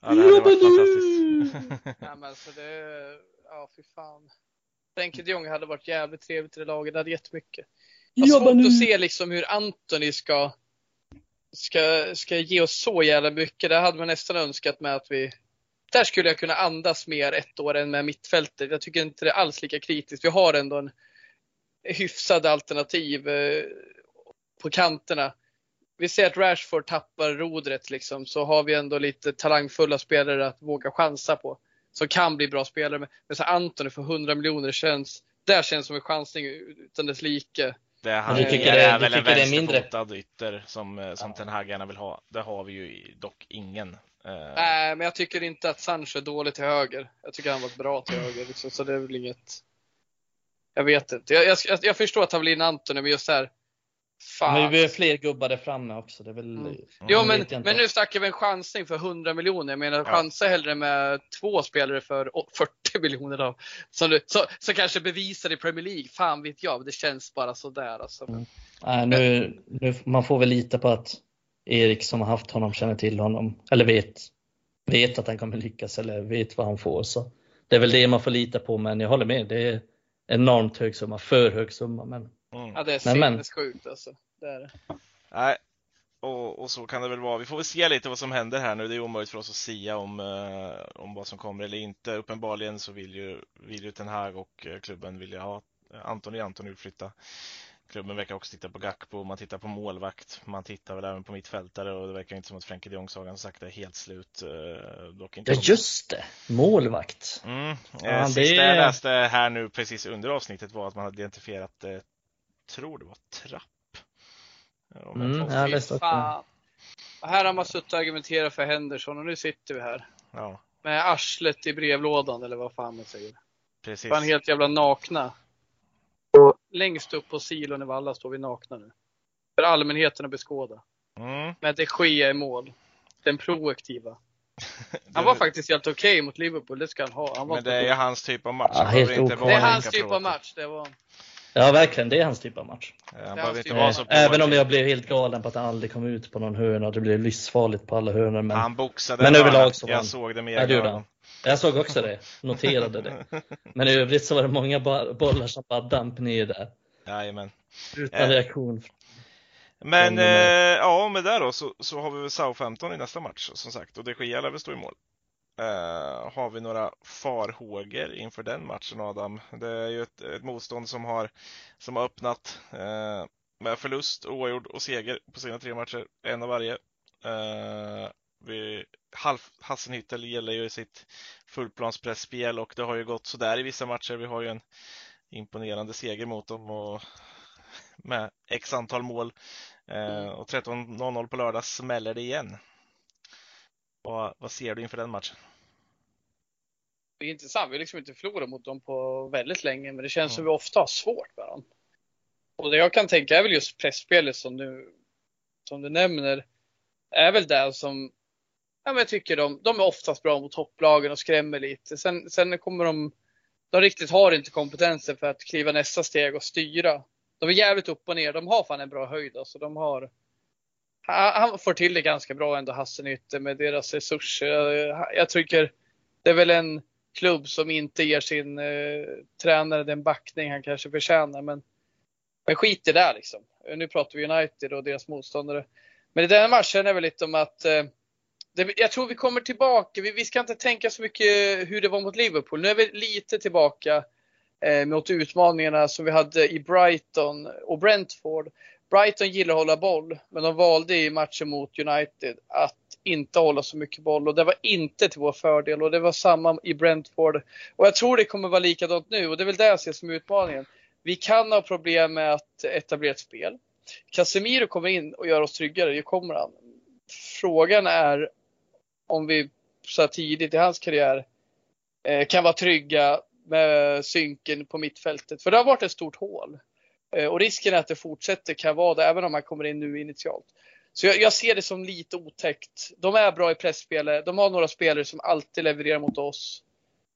Ja, det hade varit fantastiskt. Ja, men alltså det, ja fy fan. Frenkie de Jong hade varit jävligt trevligt i det laget, det hade jättemycket. Jag har svårt att se liksom hur Anthony ska, ska, ska ge oss så jävla mycket. Det hade man nästan önskat med att vi där skulle jag kunna andas mer ett år än med mittfältet. Jag tycker inte det är alls lika kritiskt. Vi har ändå en hyfsad alternativ eh, på kanterna. Vi ser att Rashford tappar rodret liksom, så har vi ändå lite talangfulla spelare att våga chansa på. Som kan bli bra spelare. Men men så Antoni för 100 miljoner känns, där känns som en chansning utan dess like. Det han du är, tycker det- är väl en är mindre? vänsterfotad ytter som, eh, som Ten Hag gärna vill ha. Det har vi ju dock ingen. Eh, Nej, men jag tycker inte att Sancho är dålig till höger. Jag tycker han var bra till höger, liksom, så det är väl inget. Jag vet inte. Jag, jag, jag förstår att han vill in Antoni, men just här. Fan. Men vi behöver fler gubbar där framme också. Det är väl, Mm. Jo, jag men, men nu snackar vi en chansning för 100 miljoner. Jag menar, Ja. chansa hellre med två spelare för å- 40 miljoner då. Som, du, så, så kanske bevisar i Premier League. Fan vet jag, det känns bara sådär alltså. Mm. Nej, nu, nu, man får väl lita på att Erik som har haft honom känner till honom, eller vet, vet att han kommer lyckas eller vet vad han får. Så det är väl det man får lita på, men jag håller med. Det är enormt hög summa, för hög summa. Men mm. Ja, det är sinnessjukt alltså. Det är det. Nej, och, och så kan det väl vara. Vi får väl se lite vad som händer här nu. Det är omöjligt för oss att sia om, eh, om vad som kommer eller inte. Uppenbarligen så vill ju, vill ju Ten Hag och eh, klubben vilja ha Antoni Antoni vill flytta. Klubben verkar också titta på Gakpo, man tittar på målvakt, man tittar väl även på mittfältare och det verkar inte som att Frenkie de Jong-sagan sagt är helt slut. eh, Dock inte ja, just det! Målvakt. Mm. Eh, Ja, Sista det- jag läste här nu precis under avsnittet var att man hade identifierat, eh, tror det var Trapp. Jag Mm, inte har ja, fel. det står också. Fan. här har man suttit och argumenterat för Henderson och nu sitter vi här. Ja, Med arslet i brevlådan eller vad fan man säger. precis. Fan helt jävla nakna. Och längst upp på silon i Valla står vi nakna nu. För allmänheten att beskåda. Mm. Med de Gea i mål. Den proaktiva. Han var faktiskt helt okej mot Liverpool, det ska han ha. Han var Men det är ju hans typ av match. Ja, det är hans typ av match. Det var... Ja, verkligen. Det är hans typ av match. Eh, Det typ. Även om jag blev helt galen på att han aldrig kom ut på någon hörna och det blev livsfarligt på alla hörnor. Men Han boxade Men överlag så var Jag han- såg det med det egna ögon. jag såg också det. Noterade det. Men i övrigt så var det många bollar som bara damp ner där. Jajamän. Utan Eh. reaktion. Men eh, här- ja, med det då så, så har vi väl Southampton i nästa match som sagt och de Gea lär väl stå i mål. Eh, har vi några farhågor inför den matchen Adam? Det är ju ett, ett motstånd som har, som har öppnat eh, med förlust, oavgjord och seger på sina tre matcher, en av varje. Eh, vi, Half, Hassenhüttel gäller ju sitt fullplanspressspel och det har ju gått sådär i vissa matcher. Vi har ju en imponerande seger mot dem och med x antal mål. Eh, och 13.00 på lördag smäller det igen. Vad, vad ser du inför den matchen? Det är intressant. Vi har liksom inte förlorat mot dem på väldigt länge, men det känns som Mm. vi ofta har svårt med dem. Och det jag kan tänka är väl just pressspelet som du, som du nämner, är väl det som ja, men jag tycker de, de är oftast bra mot topplagen och skrämmer lite. Sen, sen kommer de, de riktigt har inte kompetensen för att kliva nästa steg och styra. De är jävligt upp och ner. De har fan en bra höjd alltså. De har, han får till det ganska bra ändå, Hasselnytte, med deras resurser. Jag, jag tycker det är väl en klubb som inte ger sin eh, tränare den backning han kanske förtjänar. Men, men skit i det där liksom. Nu pratar vi United och deras motståndare. Men i den här matchen är väl lite om att eh, det, jag tror vi kommer tillbaka. Vi, vi ska inte tänka så mycket hur det var mot Liverpool. Nu är vi lite tillbaka eh, mot utmaningarna som vi hade i Brighton och Brentford. Brighton gillar att hålla boll, men de valde i matchen mot United att inte hålla så mycket boll och det var inte till vår fördel och det var samma i Brentford. Och jag tror det kommer vara likadant nu och det är väl det jag ser som utmaningen. Vi kan ha problem med att etablera ett spel. Casemiro kommer in och gör oss tryggare, det kommer han. Frågan är om vi så här tidigt i hans karriär eh, kan vara trygga med synken på mittfältet. För det har varit ett stort hål. Eh, och risken är att det fortsätter kan vara det även om han kommer in nu initialt. Så jag, jag ser det som lite otäckt. De är bra i pressspelet. De har några spelare som alltid levererar mot oss.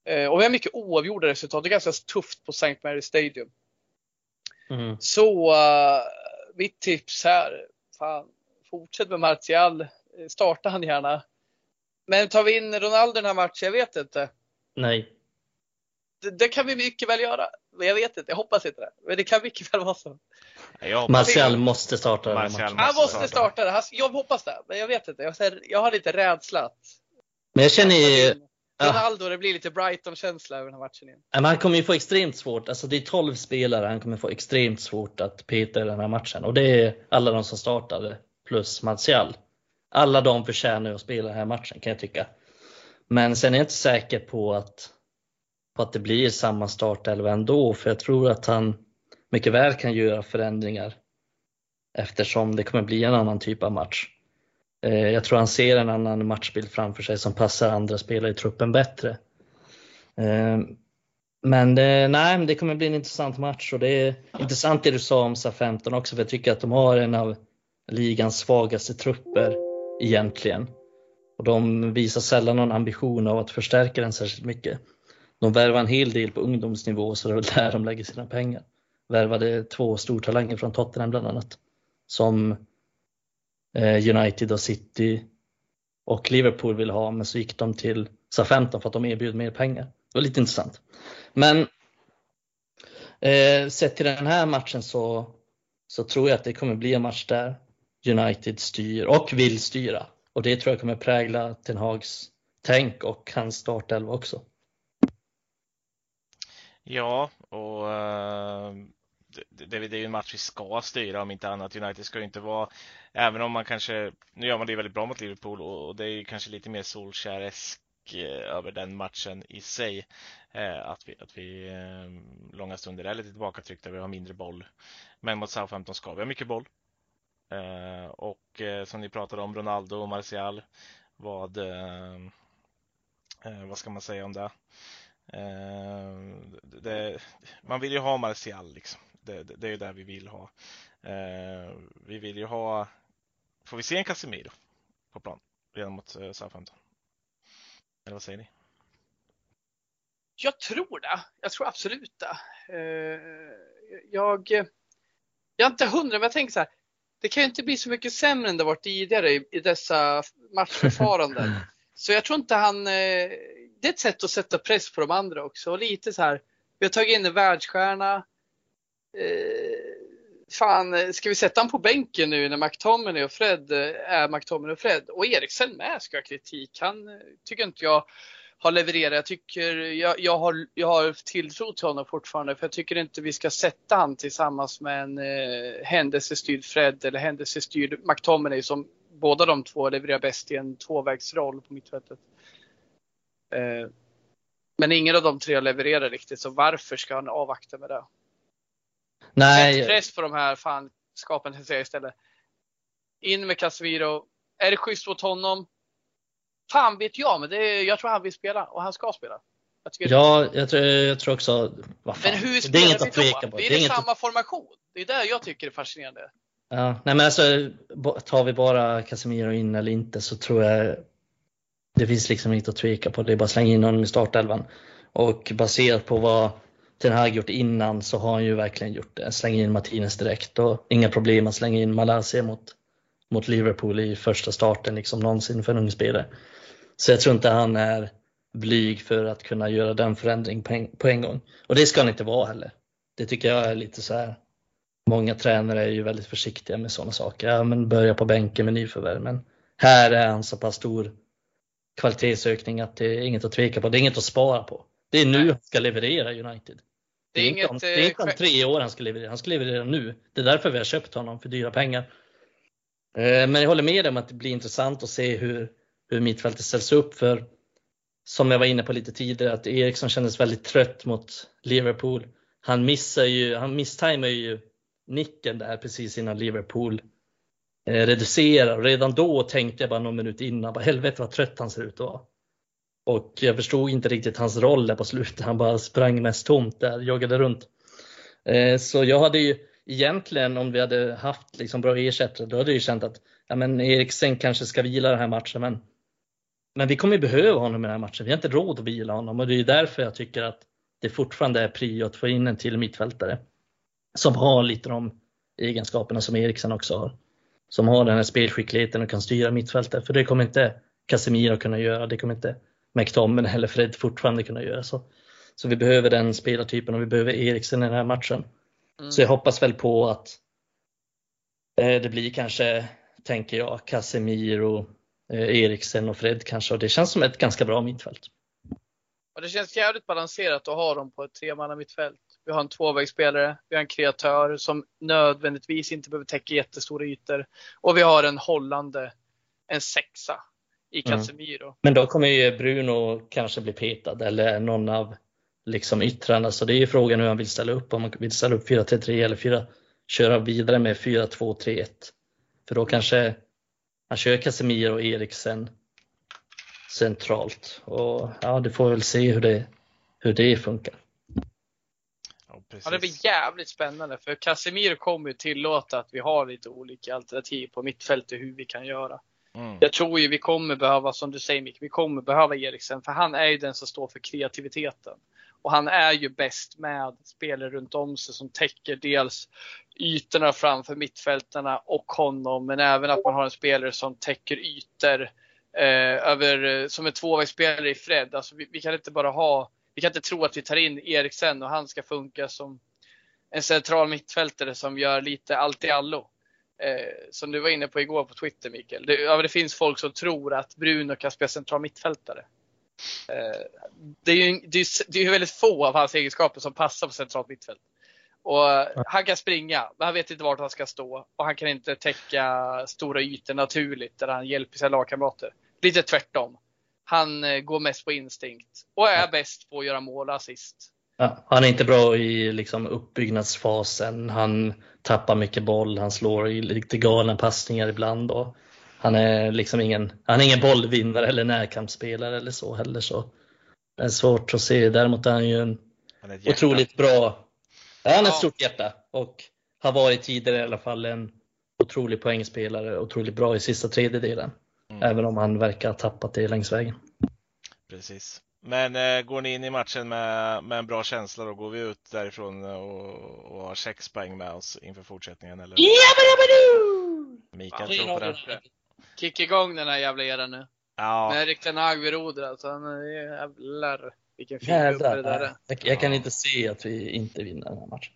Eh, och vi har mycket oavgjorda resultat. Det är ganska tufft på St. Mary Stadium. Mm. Så uh, mitt tips här. Fan, fortsätt med Martial. Eh, Starta han gärna. Men tar vi in Ronaldo den här matchen? Jag vet inte. Nej. Det, det kan vi mycket väl göra. Men jag vet inte. Jag hoppas inte det. Men det kan mycket väl vara så. Martial måste starta den här Martial matchen. Han måste måste starta. det. Jag hoppas det. Men jag vet inte. Jag, säger- jag har lite rädsla att Men jag känner ju, ja, Ronaldo, det blir lite Brighton-känsla över den här matchen igen. men han kommer ju få extremt svårt. Alltså det är 12 spelare, han kommer få extremt svårt att peta i den här matchen. Och det är alla de som startade plus Martial. Alla de förtjänar ju att spela den här matchen kan jag tycka. Men sen är jag inte säker på att, på att det blir samma startelva ändå. För jag tror att han mycket väl kan göra förändringar. Eftersom det kommer bli en annan typ av match. Eh, jag tror han ser en annan matchbild framför sig som passar andra spelare i truppen bättre. Eh, men det, nej, det kommer bli en intressant match och det är intressant det du sa om SA-15 också för jag tycker att de har en av ligans svagaste trupper egentligen. Och de visar sällan någon ambition av att förstärka den särskilt mycket. De värvar en hel del på ungdomsnivå så det är väl där de lägger sina pengar. Värvade två stortalanger från Tottenham bland annat. Som eh, United och City och Liverpool vill ha men så gick de till SA-15 för att de erbjöd mer pengar. Det var lite intressant. Men eh, sett till den här matchen så, så tror jag att det kommer bli en match där United styr och vill styra. Och det tror jag kommer prägla Ten Hags tänk och hans startelva också. Ja, och eh, det, det, det är ju en match vi ska styra om inte annat. United ska ju inte vara, även om man kanske, nu gör man det väldigt bra mot Liverpool och, och det är ju kanske lite mer Solskjaeresk eh, över den matchen i sig. Eh, att vi, att vi eh, långa stunder är lite tillbakatryckta, vi har mindre boll. Men mot Southampton ska vi ha mycket boll. och som ni pratade om, Ronaldo och Martial. Vad, vad ska man säga om det? Det man vill ju ha Martial liksom. Det, det, det är ju det vi vill ha. vi vill ju ha, får vi se en Casemiro på plan redan mot Southampton? Eller vad säger ni? Jag tror det. Jag tror absolut det. Eh, jag, jag är inte hundra, men jag tänker så här. Det kan ju inte bli så mycket sämre än det varit tidigare i, i dessa matchförfaranden. så jag tror inte han... Det är ett sätt att sätta press på de andra också. Och lite så här. Vi har tagit in en världsstjärna. Eh, fan, ska vi sätta honom på bänken nu när McTominay och Fred eh, är McTominay och Fred? Och Eriksen med ska ha kritik. Han eh, tycker inte jag har levererat. Jag tycker, jag, jag, har, jag har tilltro till honom fortfarande för jag tycker inte vi ska sätta han tillsammans med en eh, händelsestyrd Fred eller händelsestyrd McTominay som båda de två levererar bäst i en tvåvägsroll på mittfältet. Eh, men ingen av de tre levererar riktigt så varför ska han avvakta med det? Nej. Sätt press på de här fan skapen istället. In med Casemiro. Är det schysst mot honom? Fan vet jag, men det är, jag tror han vill spela och han ska spela. Jag ja, jag tror, jag tror också, vad fan, Men hur spelar det är inget vi att tveka på. Det är, det är samma att... formation. Det är det jag tycker är fascinerande. Ja, nej men alltså tar vi bara Casemiro in eller inte så tror jag det finns liksom inget att tveka på. Det är bara att slänga in honom i startelvan. Och baserat på vad Ten Hag gjort innan så har han ju verkligen gjort det. Slänga in Martinez direkt och inga problem att slänga in Malaysia mot, mot Liverpool i första starten liksom någonsin för en ung spelare. Så jag tror inte han är blyg för att kunna göra den förändringen på en, på en gång. Och det ska han inte vara heller. Det tycker jag är lite så här. Många tränare är ju väldigt försiktiga med sådana saker. Ja, men börja på bänken med nyförvärv. Men här är han så pass stor kvalitetsökning att det är inget att tveka på. Det är inget att spara på. Det är nu han ska leverera United. Det är, det är inget, om, det är inte om eh, tre år han ska leverera. Han ska leverera nu. Det är därför vi har köpt honom för dyra pengar. Eh, men jag håller med om att det blir intressant att se hur hur mittfältet ställs upp för som jag var inne på lite tidigare att Eriksson kändes väldigt trött mot Liverpool. Han missar ju, han misstajmar ju nicken där precis innan Liverpool Eh, reducera. Redan då tänkte jag bara någon minut innan, bara helvete vad trött han ser ut att vara. Och jag förstod inte riktigt hans roll där på slutet. Han bara sprang mest tomt där, joggade runt. Eh, så jag hade ju egentligen om vi hade haft liksom bra ersättare, då hade jag ju känt att ja, men Eriksen kanske ska vila den här matchen. Men men vi kommer behöva honom i den här matchen. Vi har inte råd att vila honom och det är därför jag tycker att det fortfarande är prio att få in en till mittfältare. Som har lite de egenskaperna som Eriksen också har. Som har den här spelskickligheten och kan styra mittfältet. För det kommer inte Casemiro kunna göra. Det kommer inte McTominay eller Fred fortfarande kunna göra. Så, så vi behöver den spelartypen och vi behöver Eriksen i den här matchen. Mm. Så jag hoppas väl på att eh, det blir kanske, tänker jag, Casemiro, Eh, Eriksen och Fred kanske och det känns som ett ganska bra mittfält. Och det känns jävligt balanserat att ha dem på ett tremanna mittfält. Vi har en tvåvägsspelare, vi har en kreatör som nödvändigtvis inte behöver täcka jättestora ytor och vi har en hållande, en sexa i mm. Casemiro. Mm. Men då kommer ju Bruno kanske bli petad eller någon av liksom yttrarna så det är ju frågan hur han vill ställa upp, om han vill ställa upp 4-3-3 eller 4, köra vidare med 4-2-3-1. För då kanske han kör Casemiro och Eriksen centralt. Och ja, du får väl se hur det, hur det funkar. Ja, ja, det blir jävligt spännande för Casemiro kommer ju tillåta att vi har lite olika alternativ på mittfältet hur vi kan göra. Mm. Jag tror ju vi kommer behöva, som du säger Micke, vi kommer behöva Eriksen för han är ju den som står för kreativiteten. Och han är ju bäst med spelare runt om sig som täcker dels ytorna framför mittfältarna och honom, men även att man har en spelare som täcker ytor eh, över, som en tvåvägsspelare i Fred. Alltså vi, vi, kan inte bara ha, vi kan inte tro att vi tar in Eriksen och han ska funka som en central mittfältare som gör lite allt i allo. Eh, som du var inne på igår på Twitter Mikael. Det, ja, det finns folk som tror att Bruno kan spela central mittfältare. Eh, det är ju det är, det är väldigt få av hans egenskaper som passar på centralt mittfält. Och eh, han kan springa, men han vet inte vart han ska stå. Och han kan inte täcka stora ytor naturligt där han hjälper sina lagkamrater. Lite tvärtom. Han eh, går mest på instinkt och är bäst på att göra mål och assist. Ja, han är inte bra i liksom uppbyggnadsfasen. Han tappar mycket boll, han slår i lite galna passningar ibland. Och han är liksom ingen, han är ingen bollvinnare eller närkampsspelare eller så heller. Så det är svårt att se. Däremot är han ju en Han otroligt bra, ja, han har Ja. ett stort hjärta och har varit tidigare i alla fall en otrolig poängspelare, otroligt bra i sista tredjedelen. Mm. Även om han verkar ha tappat det längs vägen. Precis. Men eh, går ni in i matchen med, med en bra känsla då? Går vi ut därifrån och, och har sex poäng med oss inför fortsättningen? Eller? Mikael tror på det? Kick igång den här jävla eran nu. Ja, Med Erik Ten Hag vid rodret. Alltså, han är jävlar vilken fin gubbe det där är. jag, jag kan inte se att vi inte vinner den här matchen.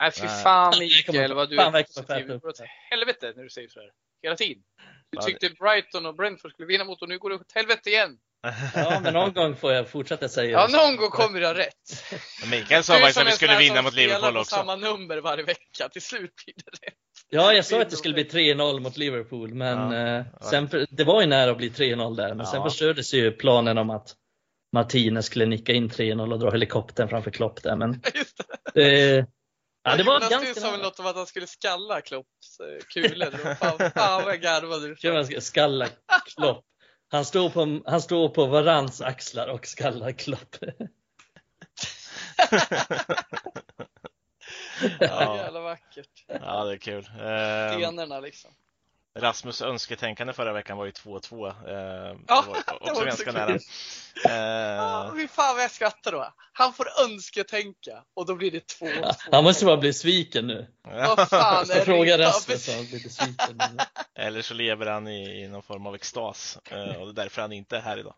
Nej fy fan Mikael vad du är positiv. åt helvete när du säger sådär. Hela tiden. Du tyckte Brighton och Brentford skulle vinna mot och nu går det åt helvete igen. Ja, men någon gång får jag fortsätta säga Ja, någon gång kommer ha rätt. Mikael sa faktiskt att vi skulle vinna mot Liverpool också. samma nummer varje vecka. Till slut blir det rätt. Ja, jag sa att det skulle bli 3-0 mot Liverpool, men Ja. eh, sen, det var ju nära att bli 3-0 där, men sen Ja. förstördes ju planen om att Martinez skulle nicka in 3-0 och dra helikoptern framför Klopp där, men Just det. eh, ja, det var Jonas, du ganska sa väl något om att han skulle skalla Klopps eh, kulor. Det var Fan, fan vad jag garvade. Skalla Klopp. Han står på, han står på varans axlar och skallar Klopp. Ja, Jävla vackert. ja, det är kul. Eh, Generna liksom. Rasmus önsketänkande förra veckan var ju 2-2. Eh, Ja, det var det också var ganska också nära. kul. Eh, Åh, fy fan vad jag skrattar då. Han får önsketänka och då blir det två. två. Han måste bara bli sviken nu. Vad fan Jag frågar det? Rasmus om han blir besviken. Eller så lever han i, i någon form av extas eh, och det är därför han inte är här idag.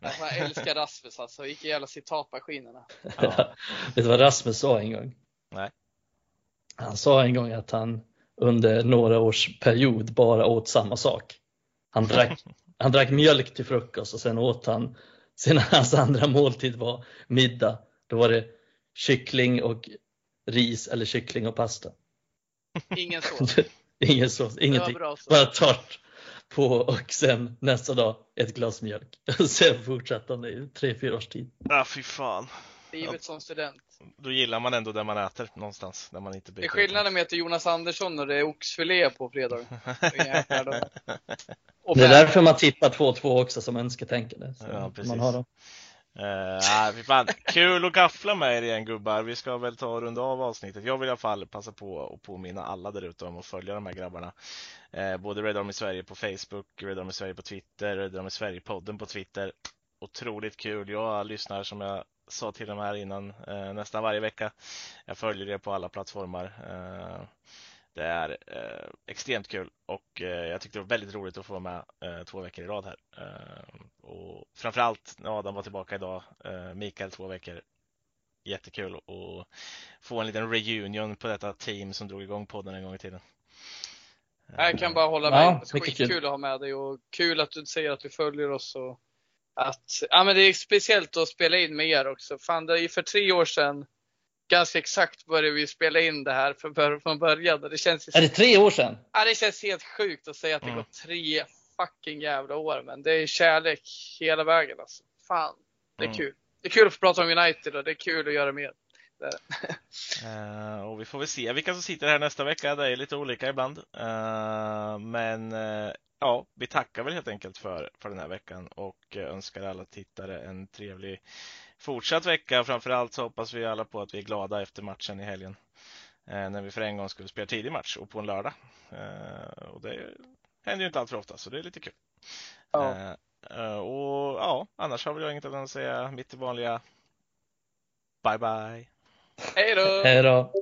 Jag älskar Rasmus alltså. Vilka jävla citatmaskinerna. Ja. Vet du vad Rasmus sa en gång? Nej. Han sa en gång att han under några års period bara åt samma sak. Han drack, han drack mjölk till frukost och sen åt han, sen hans andra måltid var middag. Då var det kyckling och ris eller kyckling och pasta. Ingen sås. Ingen sås, Det var ingenting. bra så. Bara torrt på och sen nästa dag ett glas mjölk. Sen fortsatte han i tre, fyra års tid. Ah, fy fan. Livet som student. Då gillar man ändå där man äter någonstans. Där man inte Det är skillnaden med att det är Jonas Andersson och det är oxfilé på fredag. Och Det är därför man tippar 2-2 också som önsketänkande. Så Ja, precis. man har dem. Uh, fan. Kul att gaffla med er igen gubbar. Vi ska väl ta och runda av avsnittet. Jag vill i alla fall passa på att påminna alla där ute om att följa de här grabbarna. Eh, både Red Army Sverige på Facebook, Red Army Sverige på Twitter, Red Army Sverige-podden på Twitter. Otroligt kul. Jag lyssnar som jag sa till dem här innan eh, nästan varje vecka. Jag följer det på alla plattformar. Eh, det är eh, extremt kul och eh, jag tyckte det var väldigt roligt att få vara med eh, två veckor i rad här. Eh, och framförallt när Adam var tillbaka idag, eh, Mikael två veckor. Jättekul att få en liten reunion på detta team som drog igång podden en gång i tiden. Jag kan bara hålla Ja, med. mycket Skitkul kul. att ha med dig och kul att du säger att du följer oss och att, ja men det är speciellt att spela in med er också. Fan, det är ju för tre år sedan ganska exakt började vi spela in det här för, från början. Det känns, ju- Är det tre år sedan? ja, det känns helt sjukt att säga att det Mm. gått tre fucking jävla år. Men det är kärlek hela vägen alltså. Fan, det är Mm. kul. Det är kul att få prata om United och det är kul att göra mer. Eh, och vi får väl se vilka som sitter här nästa vecka. Det är lite olika ibland. Eh, men eh, ja, vi tackar väl helt enkelt för, för den här veckan och eh, önskar alla tittare en trevlig fortsatt vecka. Framförallt så hoppas vi alla på att vi är glada efter matchen i helgen. Eh, när vi för en gång skulle spela tidig match och på en lördag. Eh, och det händer ju inte allt för ofta så det är lite kul. Ja. Och ja, annars har väl jag inget annat att säga. Mitt vanliga Bye bye. Hej då! Hej då!